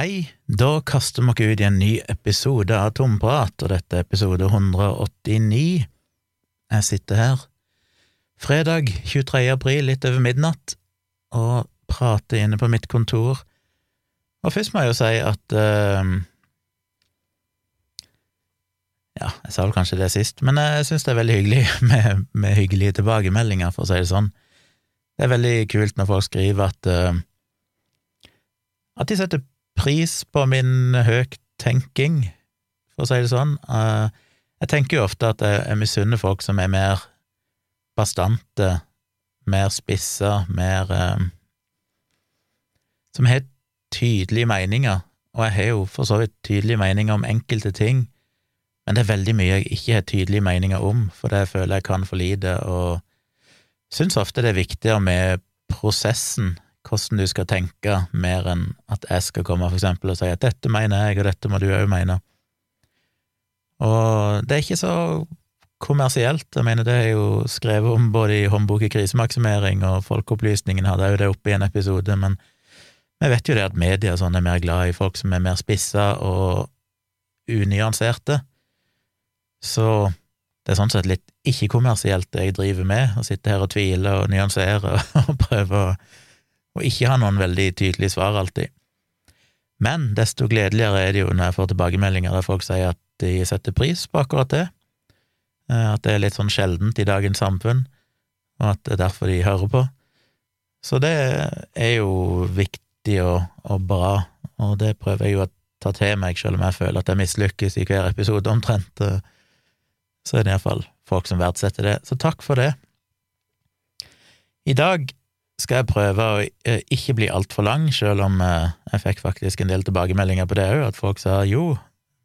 Hei, da kaster vi oss ut i en ny episode av Tomprat, og dette er episode 189. Jeg sitter her fredag 23. april litt over midnatt og prater inne på mitt kontor. Og først må jeg jo si at uh, Ja, jeg sa vel kanskje det sist, men jeg syns det er veldig hyggelig med, med, hyggelige tilbakemeldinger, for å si det sånn. Det er veldig kult når folk skriver at uh, at de setter pris på min høyttenking, for å si det sånn. Eh, jeg tenker jo ofte at jeg, misunner folk som er mer bastante, mer spissa, mer eh, Som har tydelige meninger, og jeg har jo for så vidt tydelige meninger om enkelte ting, men det er veldig mye jeg ikke har tydelige meninger om, for det føler jeg kan for lite, og syns ofte det er viktigere med prosessen hvordan du skal tenke, mer enn at jeg skal komme for eksempel og si at dette mener jeg, og dette må du òg mene. Og det er ikke så kommersielt, jeg mener det er jo skrevet om både i håndbok i krisemaksimering, og Folkeopplysningen hadde jo det oppe i en episode, men vi vet jo det at media sånn er mer glad i folk som er mer spissa og unyanserte, så det er sånn sett litt ikke-kommersielt det jeg driver med, å sitte her og tvile og nyansere og prøve å og ikke ha noen veldig tydelige svar alltid. Men desto gledeligere er det jo når jeg får tilbakemeldinger der folk sier at de setter pris på akkurat det, eh, at det er litt sånn sjeldent i dagens samfunn, og at det er derfor de hører på. Så det er jo viktig og, og bra, og det prøver jeg jo å ta til meg, selv om jeg føler at jeg mislykkes i hver episode omtrent. Eh, så er det iallfall folk som verdsetter det. Så takk for det. I dag skal jeg prøve å eh, ikke bli altfor lang, selv om eh, jeg fikk faktisk en del tilbakemeldinger på det òg, at folk sa jo,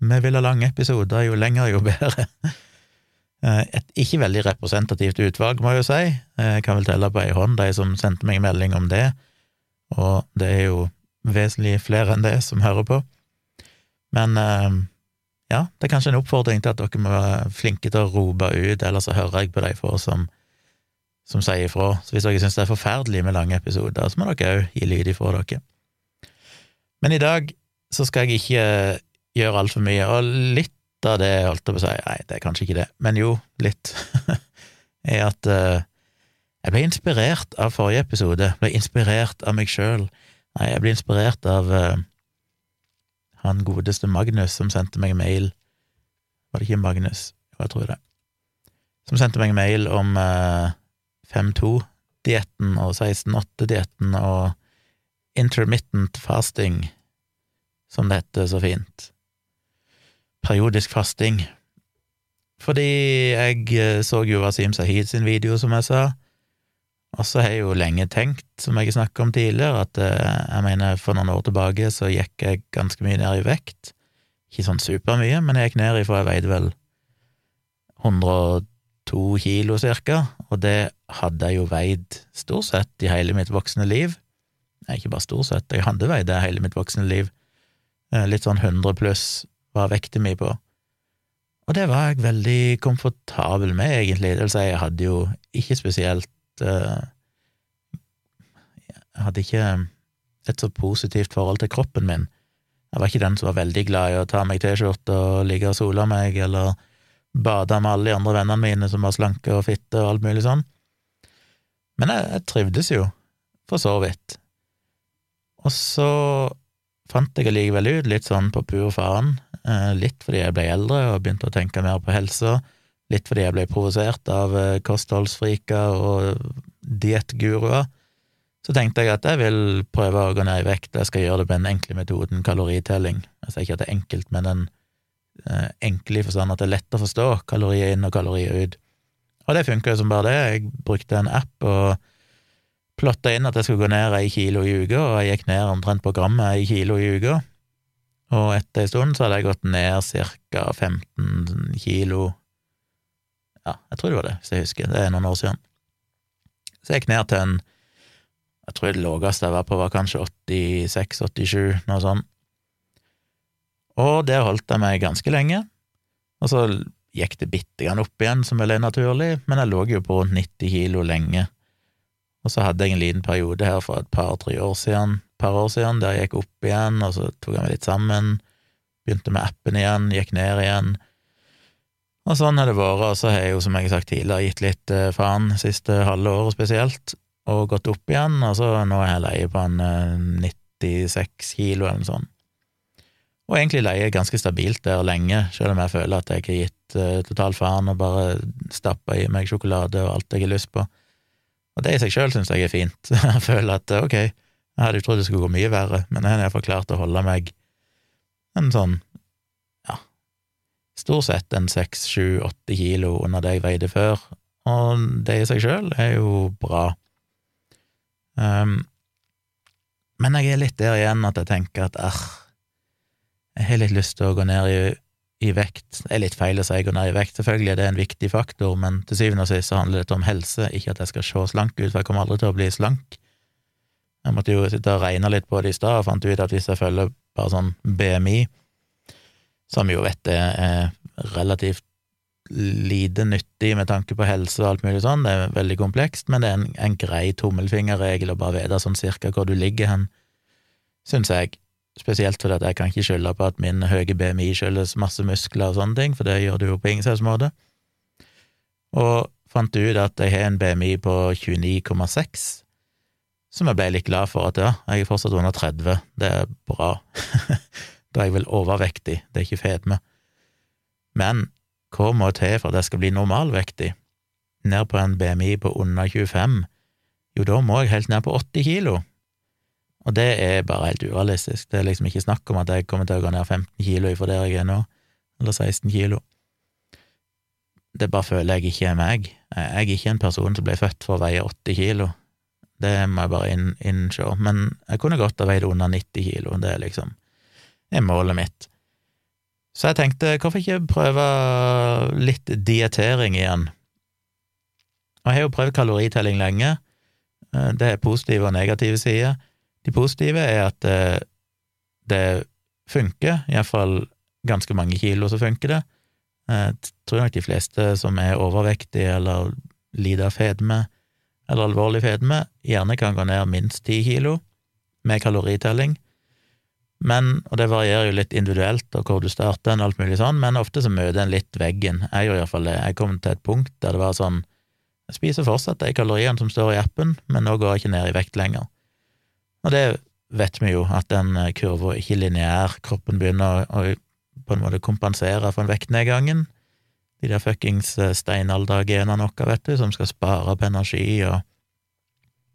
vi vil ha lange episoder, jo lenger, jo bedre. Eh, et ikke veldig representativt utvalg, må jeg jo si. Jeg kan vel telle på ei hånd de som sendte meg melding om det, og det er jo vesentlig flere enn det som hører på. Men ja, det er kanskje en oppfordring til at dere må være flinke til å rope ut, ellers så hører jeg på de få som som sier ifra. Så hvis dere syns det er forferdelig med lange episoder, så må dere òg gi lyd ifra dere. Men i dag så skal jeg ikke gjøre altfor mye, og litt av det jeg holdt på å si, nei, det er kanskje ikke det, men jo, litt, er at uh, jeg ble inspirert av forrige episode, ble inspirert av meg sjøl. Nei, jeg ble inspirert av uh, han godeste Magnus som sendte meg mail. Var det ikke Magnus? Jeg tror det. Som sendte meg mail om uh, 5-2-dietten og 16-8-dietten og intermittent fasting, som det heter så fint. Periodisk fasting. Fordi jeg eh, så jo Wasim Sahid sin video, som jeg sa, og så har jeg jo lenge tenkt, som jeg snakket om tidligere, at eh, jeg mener for noen år tilbake så gikk jeg ganske mye ned i vekt. Ikke sånn supermye, men jeg gikk ned ifra jeg veide vel 110 to kilo cirka, og det hadde jeg jo veid stort sett i hele mitt voksne liv. Nei, ikke bare stort sett, jeg hadde veid det hele mitt voksne liv. Eh, litt sånn 100 pluss var vekta mi på. Og det var jeg veldig komfortabel med, egentlig. Det vil si, jeg hadde jo ikke spesielt uh, Jeg hadde ikke et så positivt forhold til kroppen min. Jeg var ikke den som var veldig glad i å ta meg T-skjorte og ligge og sole meg, eller bada med alle de andre vennene mine som var slanke og fitte og alt mulig sånn. Men jeg, jeg trivdes jo, for så vidt. Og så fant jeg allikevel ut, litt sånn på pur faen, eh, litt fordi jeg ble eldre og begynte å tenke mer på helsa, litt fordi jeg ble provosert av eh, kostholdsfriker og diettguruer, så tenkte jeg at jeg vil prøve å gå ned i vekt, jeg skal gjøre det på den enkle metoden kaloritelling. Jeg sier ikke at det er enkelt, men den enkle i forstand at det er lett å forstå kalorier inn og kalorier ut. Og det funka jo som bare det. Jeg brukte en app og plotta inn at jeg skulle gå ned ei kilo i uka, og jeg gikk ned omtrent på grammet ei kilo i uka. Og etter ei stund så hadde jeg gått ned ca. 15 kilo Ja, jeg tror det var det, hvis jeg husker. Det er noen år siden. Så jeg gikk ned til en Jeg tror det laveste jeg var på, var kanskje 86-87, noe sånt. Og der holdt jeg meg ganske lenge, og så gikk det bitte grann opp igjen, som vel er naturlig, men jeg lå jo på rundt 90 kilo lenge. Og så hadde jeg en liten periode her for et par-tre år siden, par år siden, der jeg gikk opp igjen, og så tok jeg meg litt sammen, begynte med appen igjen, gikk ned igjen. Og sånn har det vært, og så har jeg jo, som jeg har sagt tidligere, gitt litt eh, faen siste halve året spesielt, og gått opp igjen, og så nå er jeg leie på en 96 kilo eller noe sånt. Og egentlig leie ganske stabilt der lenge, selv om jeg føler at jeg har gitt uh, total faen og bare stappa i meg sjokolade og alt jeg har lyst på. Og det i seg sjøl syns jeg er fint. Jeg føler at ok, jeg hadde jo trodd det skulle gå mye verre, men jeg har iallfall klart å holde meg en sånn, ja, stort sett en seks, sju, åtte kilo under det jeg veide før, og det i seg sjøl er jo bra. Um, men jeg er litt der igjen at jeg tenker at ah, jeg har litt lyst til å gå ned i, i vekt. Det er litt feil å si gå ned i vekt, selvfølgelig det er en viktig faktor, men til syvende og sist så handler det om helse, ikke at jeg skal se slank ut, for jeg kommer aldri til å bli slank. Jeg måtte jo sitte og regne litt på det i stad, og fant ut at hvis jeg følger bare sånn BMI, som jo vet det er relativt lite nyttig med tanke på helse og alt mulig sånn, det er veldig komplekst, men det er en, en grei tommelfingerregel å bare vite sånn cirka hvor du ligger hen, syns jeg. Spesielt fordi at jeg kan ikke skylde på at min høye BMI skyldes masse muskler og sånne ting, for det gjør det jo på ingen slags måte. Og fant ut at jeg har en BMI på 29,6, som jeg ble litt glad for at ja, jeg er fortsatt under 30, det er bra. da er jeg vel overvektig, det er ikke fedme. Men hva må til for at jeg skal bli normalvektig? Ned på en BMI på under 25? Jo, da må jeg helt ned på 80 kilo. Og det er bare helt urealistisk. Det er liksom ikke snakk om at jeg kommer til å gå ned 15 kilo ifra der jeg er nå, eller 16 kilo. Det bare føler jeg ikke er meg. Jeg er ikke en person som ble født for å veie 80 kilo. Det må jeg bare inn, innse. Men jeg kunne godt ha veid under 90 kilo. Det er liksom er målet mitt. Så jeg tenkte, hvorfor ikke prøve litt dietering igjen? Og jeg har jo prøvd kaloritelling lenge. Det er positive og negative sider. De positive er at det, det funker, iallfall ganske mange kilo så funker det. Jeg tror nok de fleste som er overvektige eller lider av fedme, eller alvorlig fedme, gjerne kan gå ned minst ti kilo med kaloritelling. Men, og det varierer jo litt individuelt og hvor du starter og alt mulig sånn, men ofte så møter en litt veggen. Jeg gjør iallfall det. Jeg kom til et punkt der det var sånn Jeg spiser fortsatt de kaloriene som står i appen, men nå går jeg ikke ned i vekt lenger. Og det vet vi jo, at den eh, kurva ikke er lineær. Kroppen begynner å, på en måte kompensere for en vektnedgangen. De der fuckings eh, steinaldergenene våre, vet du, som skal spare på energi og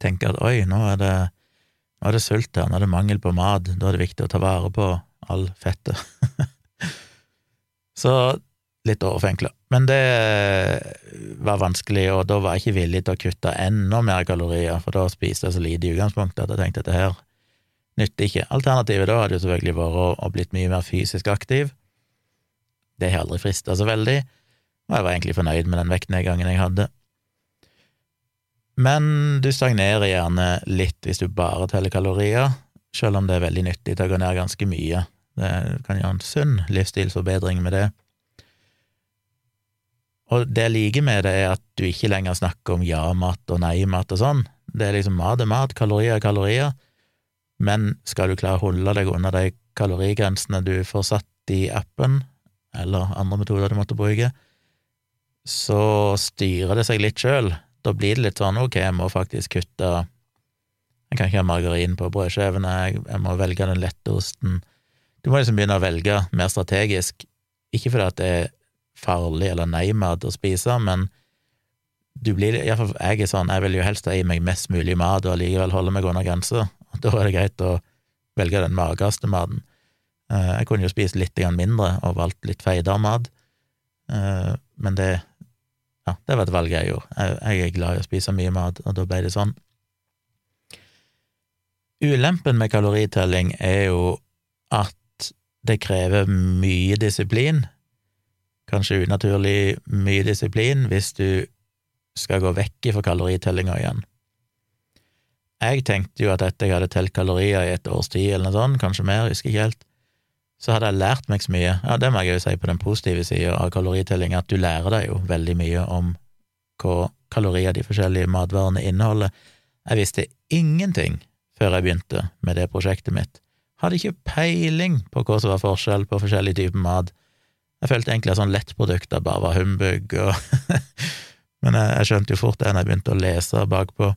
tenke at oi, nå er det, nå er det sult her, nå er det mangel på mat, da er det viktig å ta vare på all fettet. Så litt overforenkla. Men det var vanskelig, og da var jeg ikke villig til å kutte enda mer kalorier, for da spiste jeg så lite i utgangspunktet at jeg tenkte at det her nytter ikke. Alternativet da hadde jo selvfølgelig vært å, å blitt mye mer fysisk aktiv. Det har aldri frista så veldig, og jeg var egentlig fornøyd med den vektnedgangen jeg hadde. Men du stagnerer gjerne litt hvis du bare teller kalorier, selv om det er veldig nyttig til å gå ned ganske mye. Det kan gjøre en sunn livsstilsforbedring med det. Og det jeg liker med det, er at du ikke lenger snakker om ja-mat og nei-mat og sånn. Det er liksom mat er mat, kalorier er kalorier, men skal du klare å holde deg under de kalorigrensene du får satt i appen, eller andre metoder du måtte bruke, så styrer det seg litt sjøl. Da blir det litt sånn ok, jeg må faktisk kutte Jeg kan ikke ha margarin på brødskjevene, jeg, må velge den lette osten. Du må liksom begynne å velge mer strategisk, ikke fordi at det er farlig eller nei-mat å spise, men du blir iallfall jeg er sånn, jeg vil jo helst ha i meg mest mulig mat og allikevel holde meg under grensa. Da er det greit å velge den magerste maten. Eh, jeg kunne jo spist litt mindre og valgt litt feitere mat, eh, men det ja, det var et valg jeg gjorde. Jeg er glad i å spise mye mat, og da ble det sånn. Ulempen med kaloritelling er jo at det krever mye disiplin kanskje unaturlig mye disiplin hvis du skal gå vekk fra kaloritellinga igjen. Jeg tenkte jo at etter jeg hadde telt kalorier i et års tid eller noe sånt, kanskje mer, husker ikke helt, så hadde jeg lært meg så mye. Ja, det må jeg jo si på den positive sida av kaloritelling, at du lærer deg jo veldig mye om hva kalorier de forskjellige matvarene inneholder. Jeg visste ingenting før jeg begynte med det prosjektet mitt. Hadde ikke peiling på hva som var forskjell på forskjellige typer mat. Jeg følte egentlig at sånn lettprodukter bare var humbug, og Men jeg, jeg, skjønte jo fort det når jeg begynte å lese bakpå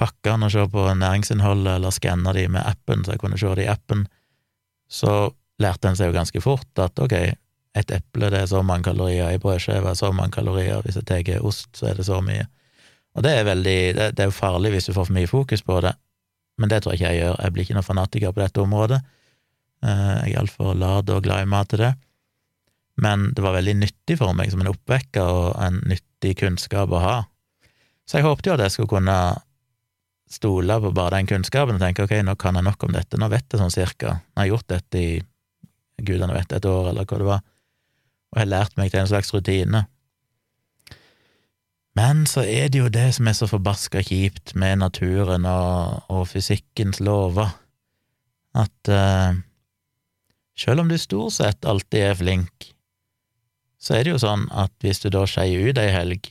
pakkene og se på næringsinnholdet, eller skanne de med appen, så jeg kunne se det i appen, så lærte en seg jo ganske fort at ok, et eple det er så mange kalorier, ei brødskive så mange kalorier, hvis jeg tar ost, så er det så mye. Og det er veldig det, det er jo farlig hvis du får for mye fokus på det, men det tror jeg ikke jeg gjør. Jeg blir ikke noen fanatiker på dette området. Eh, jeg er altfor lat og glad i mat til det. Men det var veldig nyttig for meg som en oppvekker og en nyttig kunnskap å ha. Så jeg håpte jo at jeg skulle kunne stole på bare den kunnskapen og tenke ok, nå kan jeg nok om dette, nå vet jeg sånn cirka, nå har jeg gjort dette i gudene vet et år, eller hva det var, og har lært meg til en slags rutine. Men så er det jo det som er så forbaska kjipt med naturen og, og fysikkens lover, at uh, selv om du stort sett alltid er flink, så er det jo sånn at hvis du da skeier ut ei helg,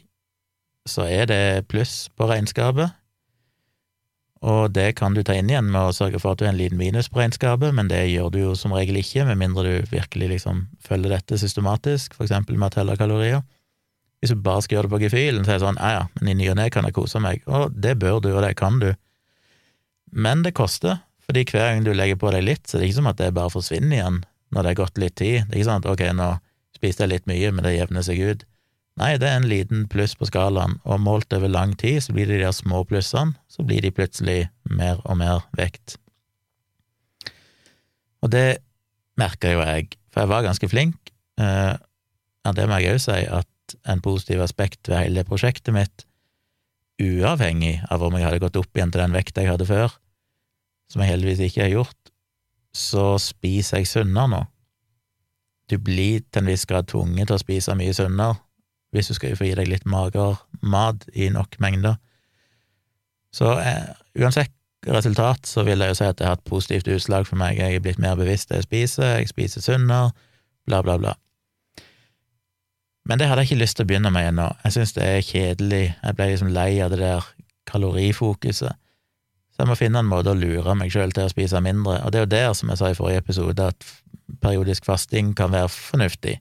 så er det pluss på regnskapet, og det kan du ta inn igjen med å sørge for at du er en liten minus på regnskapet, men det gjør du jo som regel ikke, med mindre du virkelig liksom følger dette systematisk, for eksempel med å telle kalorier. Hvis du bare skal gjøre det på gefühlen, så er det sånn ja ja, men i ny og ne kan jeg kose meg, og det bør du, og det kan du. Men det koster, fordi hver gang du legger på deg litt, så det er ikke som at det bare forsvinner igjen når det er gått litt tid. Det er ikke sånn at ok, nå spiste jeg litt mye, men det jevner seg ut. Nei, det er en liten pluss på skalaen, og målt over lang tid så blir det de der små plussene, så blir de plutselig mer og mer vekt. Og det merka jo jeg, for jeg var ganske flink. Eh, ja, det må jeg òg si, at en positiv aspekt ved hele prosjektet mitt, uavhengig av om jeg hadde gått opp igjen til den vekta jeg hadde før, som jeg heldigvis ikke har gjort, så spiser jeg sunnere nå. Du blir til en viss grad tvunget til å spise mye sunnere hvis du skal få gi deg litt mager mat i nok mengder. Så eh, uansett resultat så vil jeg jo si at det har hatt positivt utslag for meg. Jeg er blitt mer bevisst det jeg spiser, jeg spiser sunnere, bla, bla, bla. Men det hadde jeg ikke lyst til å begynne med ennå. Jeg syns det er kjedelig. Jeg ble liksom lei av det der kalorifokuset. Så jeg må finne en måte å lure meg sjøl til å spise mindre, og det er jo der, som jeg sa i forrige episode, at periodisk fasting kan være fornuftig,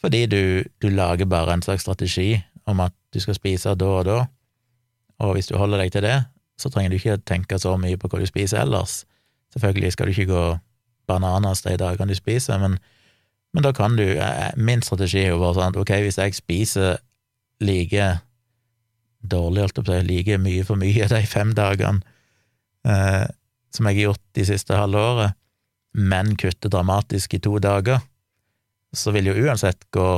fordi du, du lager bare en slags strategi om at du skal spise da og da, og hvis du holder deg til det, så trenger du ikke tenke så mye på hva du spiser ellers. Selvfølgelig skal du ikke gå bananas de dagene du spiser, men men da kan du eh, Min strategi er jo bare sånn at ok, hvis jeg spiser like dårlig, holdt jeg på å si, like mye for mye de fem dagene eh, som jeg har gjort de siste halve året, men kutter dramatisk i to dager, så vil jo uansett gå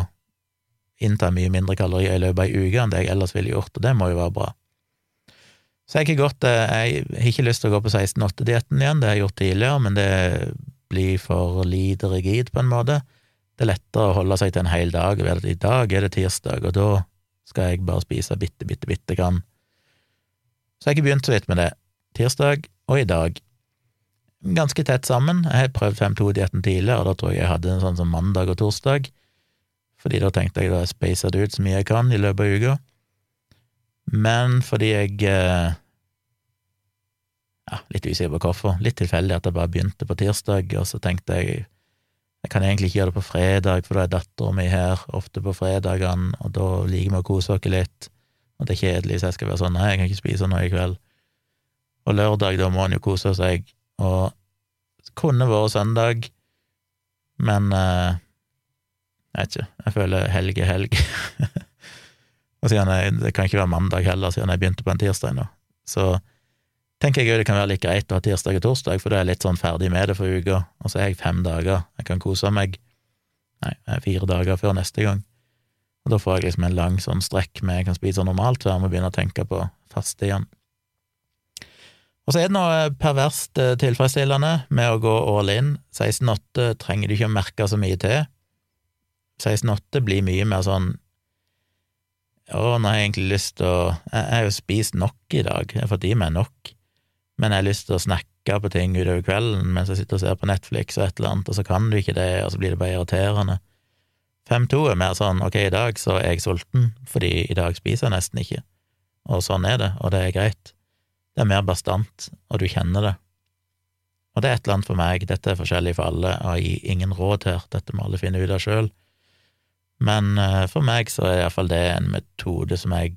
innta mye mindre kalorier i løpet av ei uke enn det jeg ellers ville gjort, og det må jo være bra. Så jeg har gått, eh, jeg har ikke lyst til å gå på 16-8-dietten igjen, det har jeg gjort tidligere, men det blir for lite rigid, på en måte. Det er lettere å holde seg til en hel dag ved at i dag er det tirsdag, og da skal jeg bare spise bitte, bitte, bitte grann. Så jeg har ikke begynt så vidt med det. Tirsdag og i dag. Ganske tett sammen. Jeg har prøvd 5-2-dietten tidligere, og da tror jeg jeg hadde en sånn som mandag og torsdag, fordi da tenkte jeg da jeg spacer det ut så mye jeg kan i løpet av uka. Men fordi jeg eh, ja, litt usikker på hvorfor. Litt tilfeldig at jeg bare begynte på tirsdag, og så tenkte jeg jeg kan egentlig ikke gjøre det på fredag, for da er dattera mi her ofte på fredagene, og da liker vi å kose oss litt, og det er kjedelig, så jeg skal være sånn nei, jeg kan ikke spise noe i kveld. Og lørdag, da må han jo kose seg, og det kunne vært søndag, men eh, jeg vet ikke, jeg føler helg er helg. og siden jeg, det kan ikke være mandag heller, siden jeg begynte på en tirsdag nå. Så tenker jeg jo det kan være like greit å ha tirsdag og torsdag, for da er jeg litt sånn ferdig med det for uka, og så er jeg fem dager, jeg kan kose meg, nei, fire dager før neste gang, og da får jeg liksom en lang sånn strekk med jeg kan spise normalt før jeg må begynne å tenke på faste igjen. Og så er det noe perverst eh, tilfredsstillende med å gå all in. 16,8 trenger du ikke å merke så mye til. 16,8 blir mye mer sånn Å, nå har jeg egentlig lyst til å Jeg har jo spist nok i dag, jeg har fått i meg nok men jeg har lyst til å snakke på ting utover kvelden mens jeg sitter og ser på Netflix og et eller annet, og så kan du ikke det, og så blir det bare irriterende. 5-2 er mer sånn ok, i dag så er jeg sulten, fordi i dag spiser jeg nesten ikke, og sånn er det, og det er greit. Det er mer bastant, og du kjenner det. Og det er et eller annet for meg, dette er forskjellig for alle, og jeg gir ingen råd her, dette må alle finne ut av sjøl. Men eh, for meg så er iallfall det en metode som jeg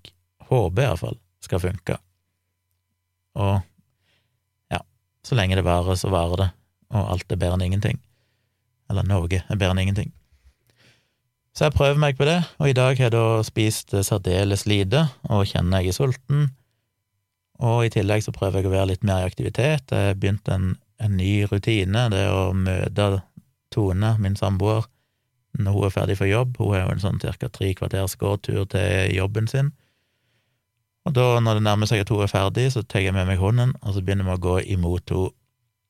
håper iallfall skal funke. Og ja, så lenge det varer, så varer det, og alt er bedre enn ingenting. Eller noe er bedre enn ingenting. Så jeg prøver meg på det, og i dag har jeg da spist særdeles lite og kjenner jeg er sulten. Og i tillegg så prøver jeg å være litt mer i aktivitet. Jeg har begynt en, en ny rutine, det å møte Tone, min samboer, når hun er ferdig for jobb. Hun har jo en sånn cirka tre kvarters gåtur til jobben sin. Og da, når det nærmer seg at hun er ferdig, så tar jeg med meg hunden, og så begynner vi å gå imot henne.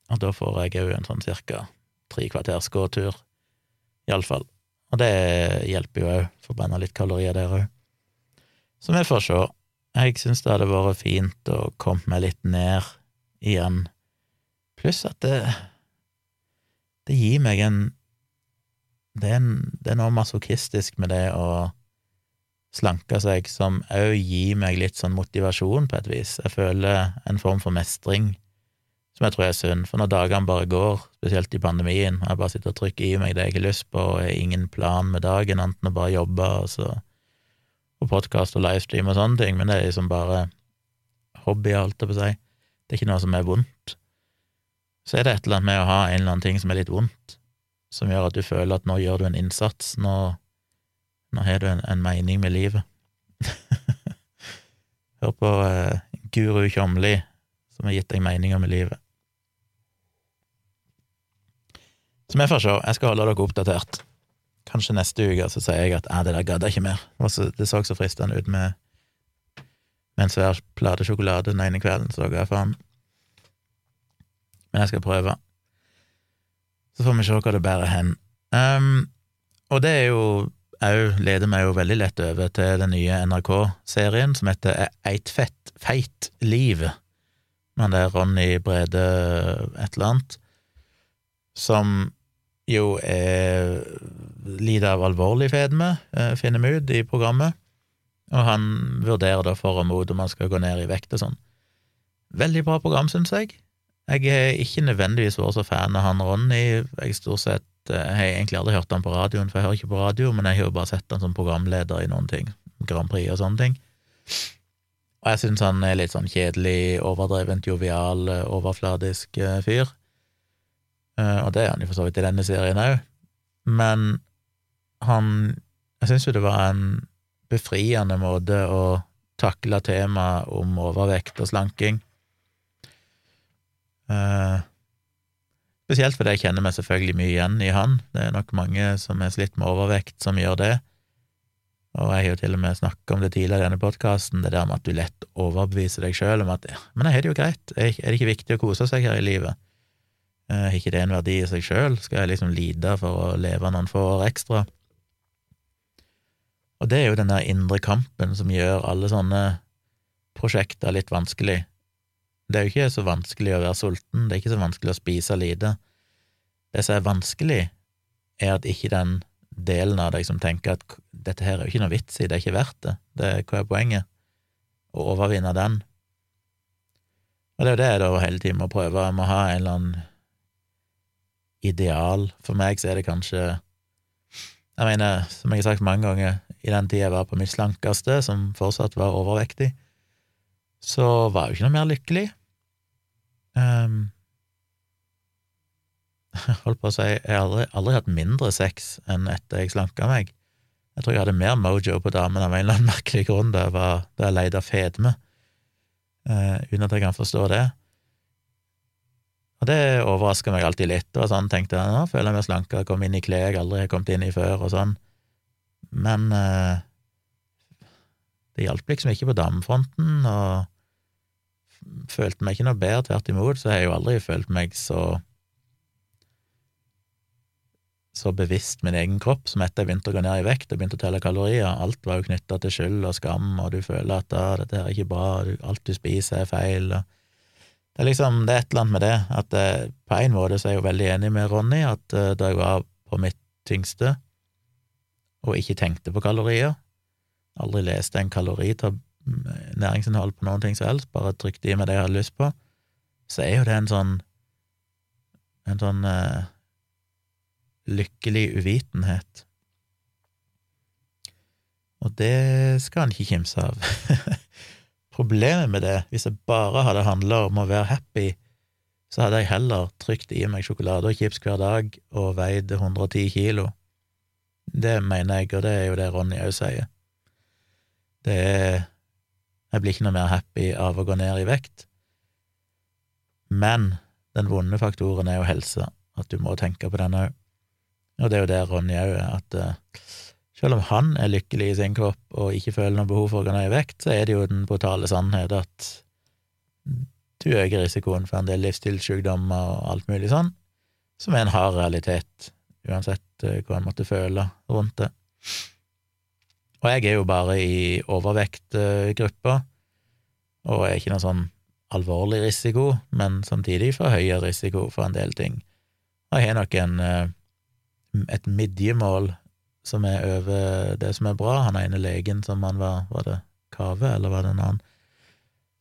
Og da får jeg òg en sånn cirka tre kvarters gåtur, iallfall. Og det hjelper jo òg, Forbrenner litt kalorier der òg. Så vi får se. Jeg syns det hadde vært fint å komme meg litt ned igjen, pluss at det det gir meg en det er, en, det er noe masochistisk med det å slanke seg som òg gir meg litt sånn motivasjon, på et vis. Jeg føler en form for mestring som jeg tror er synd, for når dagene bare går, spesielt i pandemien, og jeg bare sitter og trykker i meg det jeg har lyst på, og har ingen plan med dagen, enten å bare jobbe og så og podkast og livestream og sånne ting, men det er liksom bare hobby, holdt jeg på si. Det er ikke noe som er vondt. Så er det et eller annet med å ha en eller annen ting som er litt vondt, som gjør at du føler at nå gjør du en innsats, nå, nå har du en, en mening med livet. Hør på eh, Guru Tjomli, som har gitt deg meninger med livet. Så vi får se. Jeg skal holde dere oppdatert. Kanskje neste uke så sier jeg at ah, det der gadd jeg ikke mer. det så så fristende ut med, med en svær plate sjokolade den ene kvelden, så ga jeg faen. Men jeg skal prøve. Så får vi se hva det bærer hen. Um, og det er jo òg leder meg jo veldig lett over til den nye NRK-serien som heter Eit fett feit liv. Men det er Ronny Brede et eller annet, som jo er lider av alvorlig fedme, eh, finner vi ut i programmet, og han vurderer da for og mot om han skal gå ned i vekt og sånn. Veldig bra program, syns jeg. Jeg er ikke nødvendigvis vært så fan av han Ronny. Jeg stort sett jeg eh, har egentlig aldri hørt han på radioen, for jeg hører ikke på radio, men jeg har jo bare sett han som programleder i noen ting, Grand Prix og sånne ting. Og jeg syns han er litt sånn kjedelig, overdrevent jovial, overfladisk eh, fyr. Eh, og det er han jo for så vidt i denne serien òg, men han Jeg syns jo det var en befriende måte å takle temaet om overvekt og slanking. Uh, spesielt fordi jeg kjenner meg selvfølgelig mye igjen i han. Det er nok mange som har slitt med overvekt, som gjør det. Og jeg har jo til og med snakka om det tidligere i denne podkasten, det der med at du lett overbeviser deg sjøl om at men jeg har det jo greit, er det ikke viktig å kose seg her i livet? Eh, har ikke det en verdi i seg sjøl? Skal jeg liksom lide for å leve noen få år ekstra? Og det er jo den der indre kampen som gjør alle sånne prosjekter litt vanskelig. Det er jo ikke så vanskelig å være sulten, det er ikke så vanskelig å spise lite. Det som er vanskelig, er at ikke den delen av deg som tenker at dette her er jo ikke noe vits i, det er ikke verdt det, det er, hva er poenget? Å overvinne den. Og det er jo det jeg da hele tiden må prøve, jeg må ha en eller annen ideal. For meg så er det kanskje Jeg mener, som jeg har sagt mange ganger, i den tida jeg var på mitt slankeste, som fortsatt var overvektig, så var jeg jo ikke noe mer lykkelig. Um, holdt på å si, jeg har aldri, aldri, hatt mindre sex enn etter jeg slanka meg. Jeg tror jeg hadde mer mojo på damen av en eller annen merkelig grunn da jeg, var, jeg leide fedme, uh, uten at jeg kan forstå det. Og det overraska meg alltid litt. Og sånn tenkte jeg nå føler jeg meg slanka, kom inn i klær jeg aldri har kommet inn i før, og sånn. Men eh, det hjalp liksom ikke på damefronten, og følte meg ikke noe bedre, tvert imot, så har jeg jo aldri følt meg så så bevisst min egen kropp som etter jeg begynte å gå ned i vekt og begynte å telle kalorier. Alt var jo knytta til skyld og skam, og du føler at da, dette her er ikke bra, alt du spiser er feil. og det er liksom, det er et eller annet med det, at eh, på en måte så er jeg jo veldig enig med Ronny, at eh, da jeg var på mitt tyngste og ikke tenkte på kalorier, aldri leste en kalori til næringsinnhold på noen ting som helst, bare trykte i meg det jeg hadde lyst på, så er jo det en sånn en sånn uh, lykkelig uvitenhet. Og det skal han ikke kimse av. Problemet med det, hvis jeg bare hadde handla om å være happy, så hadde jeg heller trykt i meg sjokolade og chips hver dag og veid 110 kilo. Det mener jeg, og det er jo det Ronny òg sier. Det er Jeg blir ikke noe mer happy av å gå ned i vekt, men den vonde faktoren er jo helse, at du må tenke på den òg. Og det er jo det Ronny òg er, at uh, selv om han er lykkelig i sin kropp og ikke føler noe behov for å gå ned i vekt, så er det jo den brutale sannhet at du øker risikoen for en del livsstilssykdommer og alt mulig sånn, som er en hard realitet, uansett uh, hva en måtte føle rundt det. Og jeg er jo bare i overvektgruppa, og er ikke noe sånn alvorlig risiko, men samtidig for høyere risiko for en del ting. Jeg har nok en, eh, et midjemål som er over det som er bra. Han ene legen som han var Var det Kave, eller var det en annen?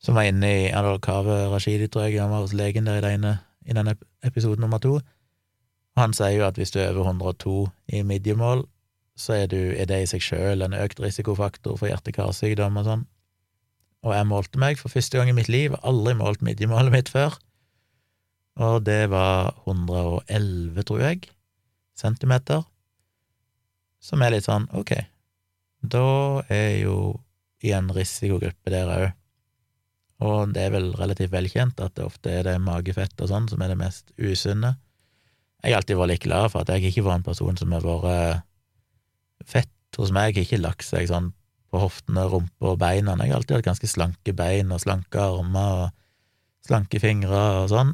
Som var inne i Kave Rashidi, tror jeg, han var hos legen der i, denne, i denne episode nummer to. Han sier jo at hvis du er over 102 i midjemål, så er, du, er det i seg sjøl en økt risikofaktor for hjerte-karsykdom og sånn. Og jeg målte meg for første gang i mitt liv, aldri målt midjemålet mitt før, og det var 111, tror jeg, centimeter, som er litt sånn, ok, da er jo i en risikogruppe der òg. Og det er vel relativt velkjent at det ofte er det magefett og sånn som er det mest usunne. Jeg har alltid vært litt glad for at jeg ikke var en person som har vært fett hos meg, ikke lagt seg sånn på hoftene, rumpa og beina. Jeg har alltid hatt ganske slanke bein og slanke armer og slanke fingre og sånn,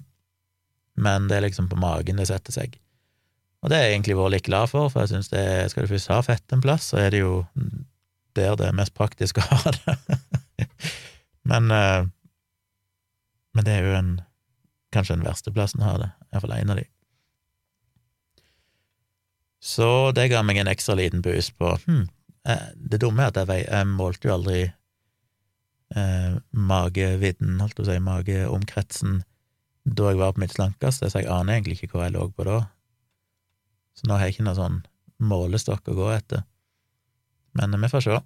men det er liksom på magen det setter seg. Og det er jeg egentlig vært litt glad for, for jeg synes det, skal du først ha fett en plass, så er det jo der det er mest praktisk å ha det. men, eh, men det er jo en, kanskje den verste plassen å ha det, iallfall en av de. Så det ga meg en ekstra liten boost på hm, eh, Det dumme er at jeg, jeg målte jo aldri eh, magevidden, holdt jeg på å si, mageomkretsen, da jeg var på mitt slankeste, så jeg aner egentlig ikke hvor jeg lå på da. Så nå har jeg ikke noen sånn målestokk å gå etter. Men vi får se.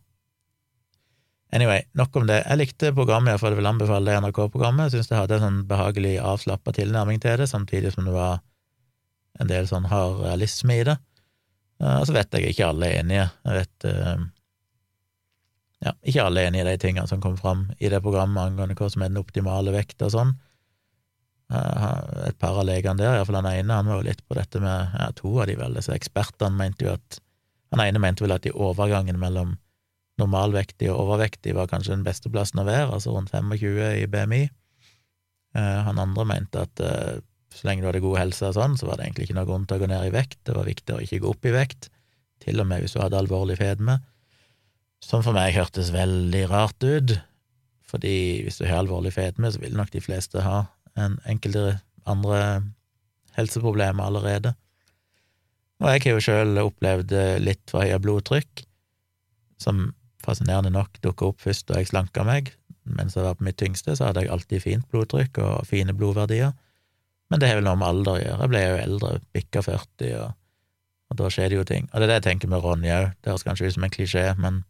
Anyway, nok om det. Jeg likte programmet, iallfall vil anbefale det NRK-programmet. Jeg syns det hadde en sånn behagelig avslappa tilnærming til det, samtidig som det var en del sånn hard realisme i det. Og så vet jeg ikke alle er enige. Jeg vet uh, ja, ikke alle er enige i de tingene som kom fram i det programmet angående hva som er den optimale vekta og sånn. Uh, et par av legene der, iallfall han ene, han var jo litt på dette med ja, to av de vel, disse ekspertene mente jo at Han ene mente vel at i overgangen mellom normalvektig og overvektig var kanskje den beste plassen å være, altså rundt 25 i BMI. Han andre mente at så lenge du hadde god helse og sånn, så var det egentlig ikke noe grunn til å gå ned i vekt, det var viktig å ikke gå opp i vekt, til og med hvis du hadde alvorlig fedme, som for meg hørtes veldig rart ut, fordi hvis du har alvorlig fedme, så vil nok de fleste ha en enkelte andre helseproblemer allerede. Og jeg har jo sjøl opplevd litt for høye blodtrykk, som fascinerende nok dukka opp først da jeg slanka meg. Mens jeg var på mitt tyngste, så hadde jeg alltid fint blodtrykk og fine blodverdier. Men det har vel noe med alder å gjøre. Jeg ble jo eldre, bikka 40, og, og, da skjer det jo ting. Og det er det jeg tenker med Ronny òg. Det høres kanskje ut som en klisjé, men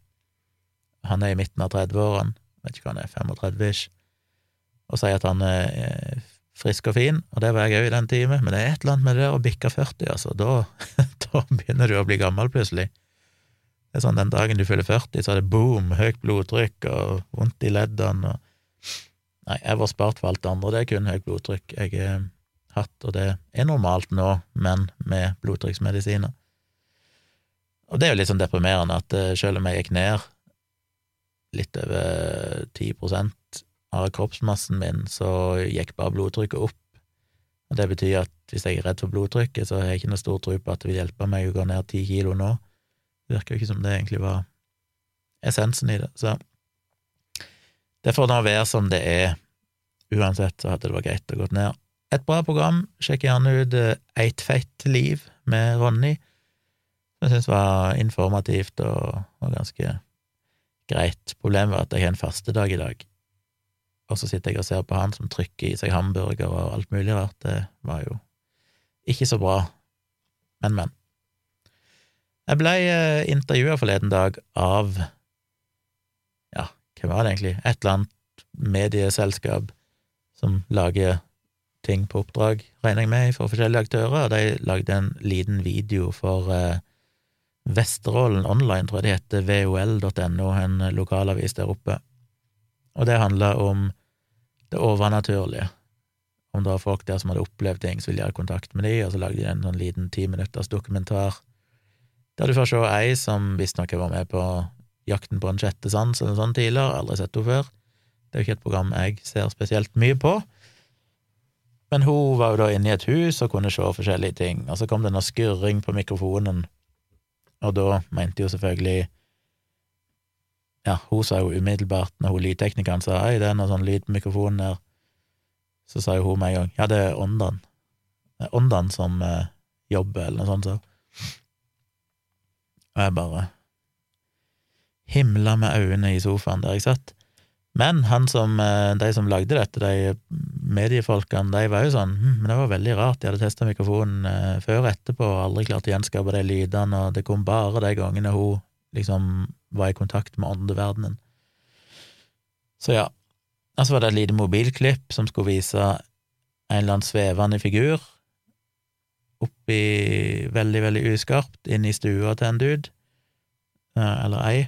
han er i midten av 30-årene, vet ikke hva han er, 35-ish, og sier at han er frisk og fin, og det var jeg òg i den time, men det er et eller annet med det der å bikke 40, altså. Da, da begynner du å bli gammel, plutselig. Det er sånn den dagen du fyller 40, så er det boom, høyt blodtrykk og vondt i leddene og Nei, jeg var spart for alt det andre, det er kun høyt blodtrykk. Jeg er hatt, og det er normalt nå, men med blodtrykksmedisiner. Og det er jo litt sånn deprimerende at eh, selv om jeg gikk ned litt over 10% av kroppsmassen min, så gikk bare blodtrykket opp. Og det betyr at hvis jeg er redd for blodtrykket, så har jeg ikke noe stor tro på at det vil hjelpe meg å gå ned ti kilo nå. Det virker jo ikke som det egentlig var essensen i det. Så det får nå være som det er. Uansett så hadde det vært greit å gå ned et bra program. Sjekk gjerne ut eh, Eit fett liv med Ronny, som jeg syns var informativt og, og, ganske greit. Problemet var at jeg har en fastedag i dag, og så sitter jeg og ser på han som trykker i seg hamburger og alt mulig rart. Det var jo ikke så bra, men, men. Jeg ble eh, intervjua forleden dag av ja, hva var det egentlig, et eller annet medieselskap som lager ting på oppdrag, regner jeg med, for forskjellige aktører, og de lagde en liten video for eh, Vesterålen Online, tror jeg det heter, vol.no, en lokalavis der oppe. Og det handla om det overnaturlige. Om det var folk der som hadde opplevd ting, så ville ha kontakt med de, og så lagde de en sånn liten timinutters dokumentar der du får se ei som visstnok var med på Jakten på en sjette sans eller sånt tidligere, aldri sett henne før. Det er jo ikke et program jeg ser spesielt mye på. Men hun var jo da inne i et hus og kunne se forskjellige ting, og så kom det noe skurring på mikrofonen, og da mente jo selvfølgelig Ja, hun sa jo umiddelbart, når hun lydteknikeren sa ei, det er noe sånn lyd på mikrofonen der, så sa jo hun med en gang ja, det er åndene. Det er åndene som eh, jobber, eller noe sånt, så. Og jeg bare himla med øynene i sofaen der jeg satt. Men han som, eh, de som lagde dette, de mediefolkene, de var jo sånn hm, Men det var veldig rart, de hadde testa mikrofonen eh, før og etterpå og aldri klart å gjenskape de lydene, og det kom bare de gangene hun liksom var i kontakt med åndeverdenen. Så ja. Og så var det et lite mobilklipp som skulle vise en eller annen svevende figur oppi veldig, veldig uskarpt inn i stua til en dude, eh, eller ei,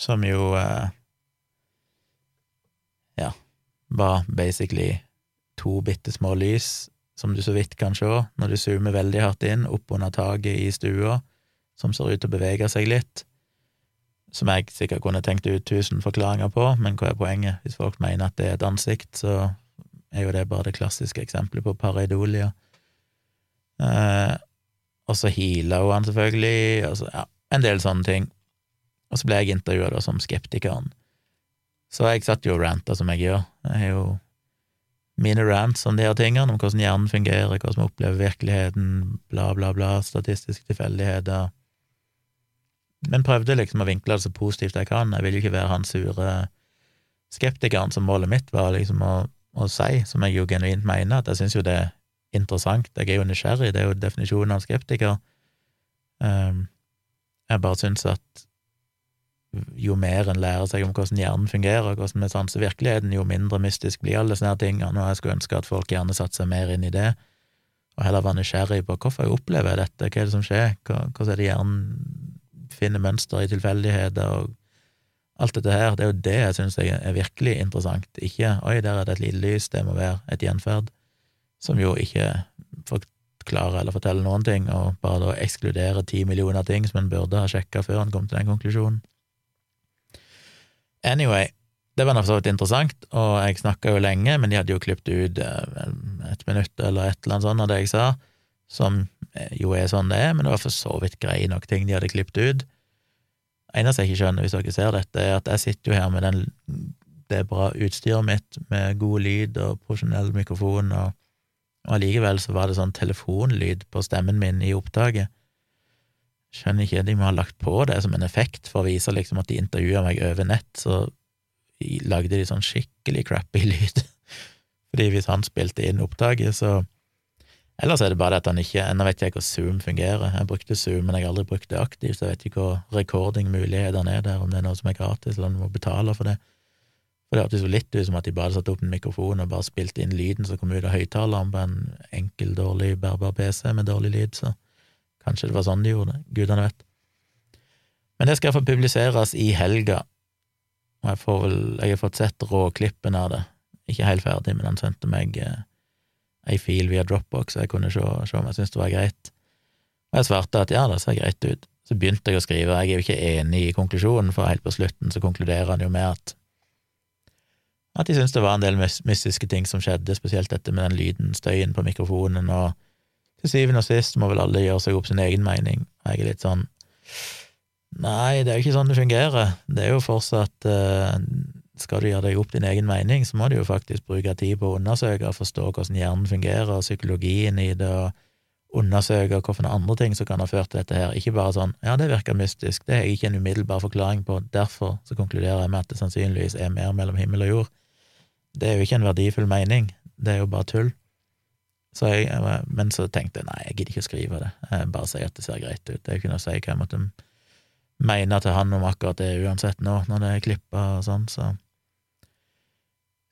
som jo eh, ja, var basically to bitte små lys som du så vidt kan se når du zoomer veldig hardt inn opp under taket i stua, som ser ut til å bevege seg litt, som jeg sikkert kunne tenkt ut tusen forklaringer på, men hva er poenget? Hvis folk mener at det er et ansikt, så er jo det bare det klassiske eksempelet på pareidolia. Eh, og så heala hun han selvfølgelig, og så, ja, en del sånne ting. Og så ble jeg intervjua som skeptikeren. Så jeg satt jo og ranta som jeg gjør. Jeg har jo mine rants om de her tingene, om hvordan hjernen fungerer, hvordan vi opplever virkeligheten, bla, bla, bla, statistiske tilfeldigheter. Men prøvde liksom å vinkle det så positivt jeg kan. Jeg vil jo ikke være han sure skeptikeren, som målet mitt var liksom å, å si, som jeg jo genuint mener, at jeg syns jo det er interessant. Jeg er jo nysgjerrig, det er jo definisjonen av skeptiker. Um, jeg bare syns at jo mer en lærer seg om hvordan hjernen fungerer, og hvordan vi sanser virkeligheten, jo mindre mystisk blir alle sånne tingene, og jeg skulle ønske at folk gjerne satte seg mer inn i det, og heller var nysgjerrig på hvorfor jeg opplever dette, hva er det som skjer, hvordan er det hjernen finner mønster i tilfeldigheter, og alt dette her, det er jo det jeg syns er virkelig interessant, ikke oi, der er det et lite lys, det må være et gjenferd, som jo ikke forklarer eller forteller noen ting, og bare da ekskluderer ti millioner ting som en burde ha sjekka før en kom til den konklusjonen. Anyway, det var for så vidt interessant, og jeg snakka jo lenge, men de hadde jo klippet ut eh, et minutt eller et eller annet sånt av det jeg sa, som eh, jo er sånn det er, men det var for så vidt greie nok ting de hadde klippet ut. eneste jeg ikke skjønner, hvis dere ser dette, er at jeg sitter jo her med den, det bra utstyret mitt, med god lyd og profesjonell mikrofon, og, og allikevel så var det sånn telefonlyd på stemmen min i opptaket. Skjønner ikke, de må ha lagt på det som en effekt for å vise liksom at de intervjua meg over nett, så lagde de sånn skikkelig crappy lyd. Fordi hvis han spilte inn opptaket, så Ellers er det bare at han ikke Ennå vet jeg ikke hvordan Zoom fungerer. Jeg brukte Zoom, men jeg har aldri brukt det aktivt, så jeg vet ikke hva recordingmulighetene er der, om det er noe som er gratis, eller om du må betale for det. For det hørtes jo litt ut som at de bare satte opp en mikrofon og bare spilte inn lyden som kom ut av høyttaleren på en enkel, dårlig bærbar PC med dårlig lyd, så Kanskje det var sånn de gjorde det, gudene vet. Men det skal få publiseres i helga, og jeg, vel, jeg har fått sett råklippen av det. Ikke helt ferdig, men han sendte meg eh, ei fil via Dropbox, så jeg kunne se, se om jeg syntes det var greit. Og jeg svarte at ja, det ser greit ut. Så begynte jeg å skrive, jeg er jo ikke enig i konklusjonen, for helt på slutten så konkluderer han jo med at at de syntes det var en del mystiske ting som skjedde, spesielt dette med den lyden, støyen på mikrofonen, og til syvende og sist må vel alle gjøre seg opp sin egen mening. Jeg er litt sånn Nei, det er jo ikke sånn det fungerer. Det er jo fortsatt uh, Skal du gjøre deg opp din egen mening, så må du jo faktisk bruke tid på å undersøke og forstå hvordan hjernen fungerer, og psykologien i det, og undersøke hvilke andre ting som kan ha ført til dette her, ikke bare sånn ja, det virker mystisk, det er ikke en umiddelbar forklaring på, derfor så konkluderer jeg med at det sannsynligvis er mer mellom himmel og jord. Det er jo ikke en verdifull mening, det er jo bare tull. Så jeg, men så tenkte jeg nei, jeg gidder ikke å skrive det, jeg bare si at det ser greit ut. Jeg kunne si hva jeg måtte mene til han om akkurat det uansett nå, når det er klippa og sånn, så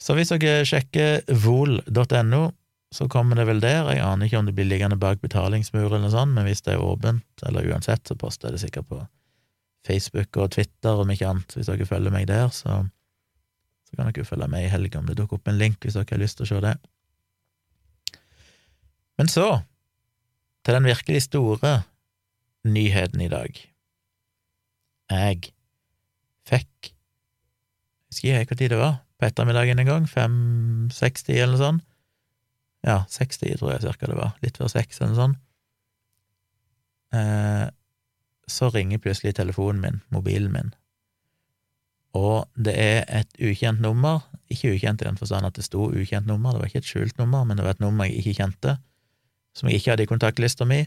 Så hvis dere sjekker vol.no, så kommer det vel der. Jeg aner ikke om det blir liggende bak betalingsmur eller noe sånt, men hvis det er åpent, eller uansett, så poster jeg det sikkert på Facebook og Twitter, om ikke annet. Hvis dere følger meg der, så, så kan dere følge med i helga om det dukker opp en link hvis dere har lyst til å se det. Men så, til den virkelig store nyheten i dag. Jeg fikk Husker jeg hvor tid det var? På ettermiddagen en gang? Fem-60 eller noe sånt? Ja, 60 tror jeg cirka det var. Litt før 6 eller noe sånt. Eh, så ringer plutselig telefonen min, mobilen min, og det er et ukjent nummer. Ikke ukjent i den forstand at det sto ukjent nummer, det var ikke et skjult nummer, men det var et nummer jeg ikke kjente som jeg ikke hadde i kontaktlista mi,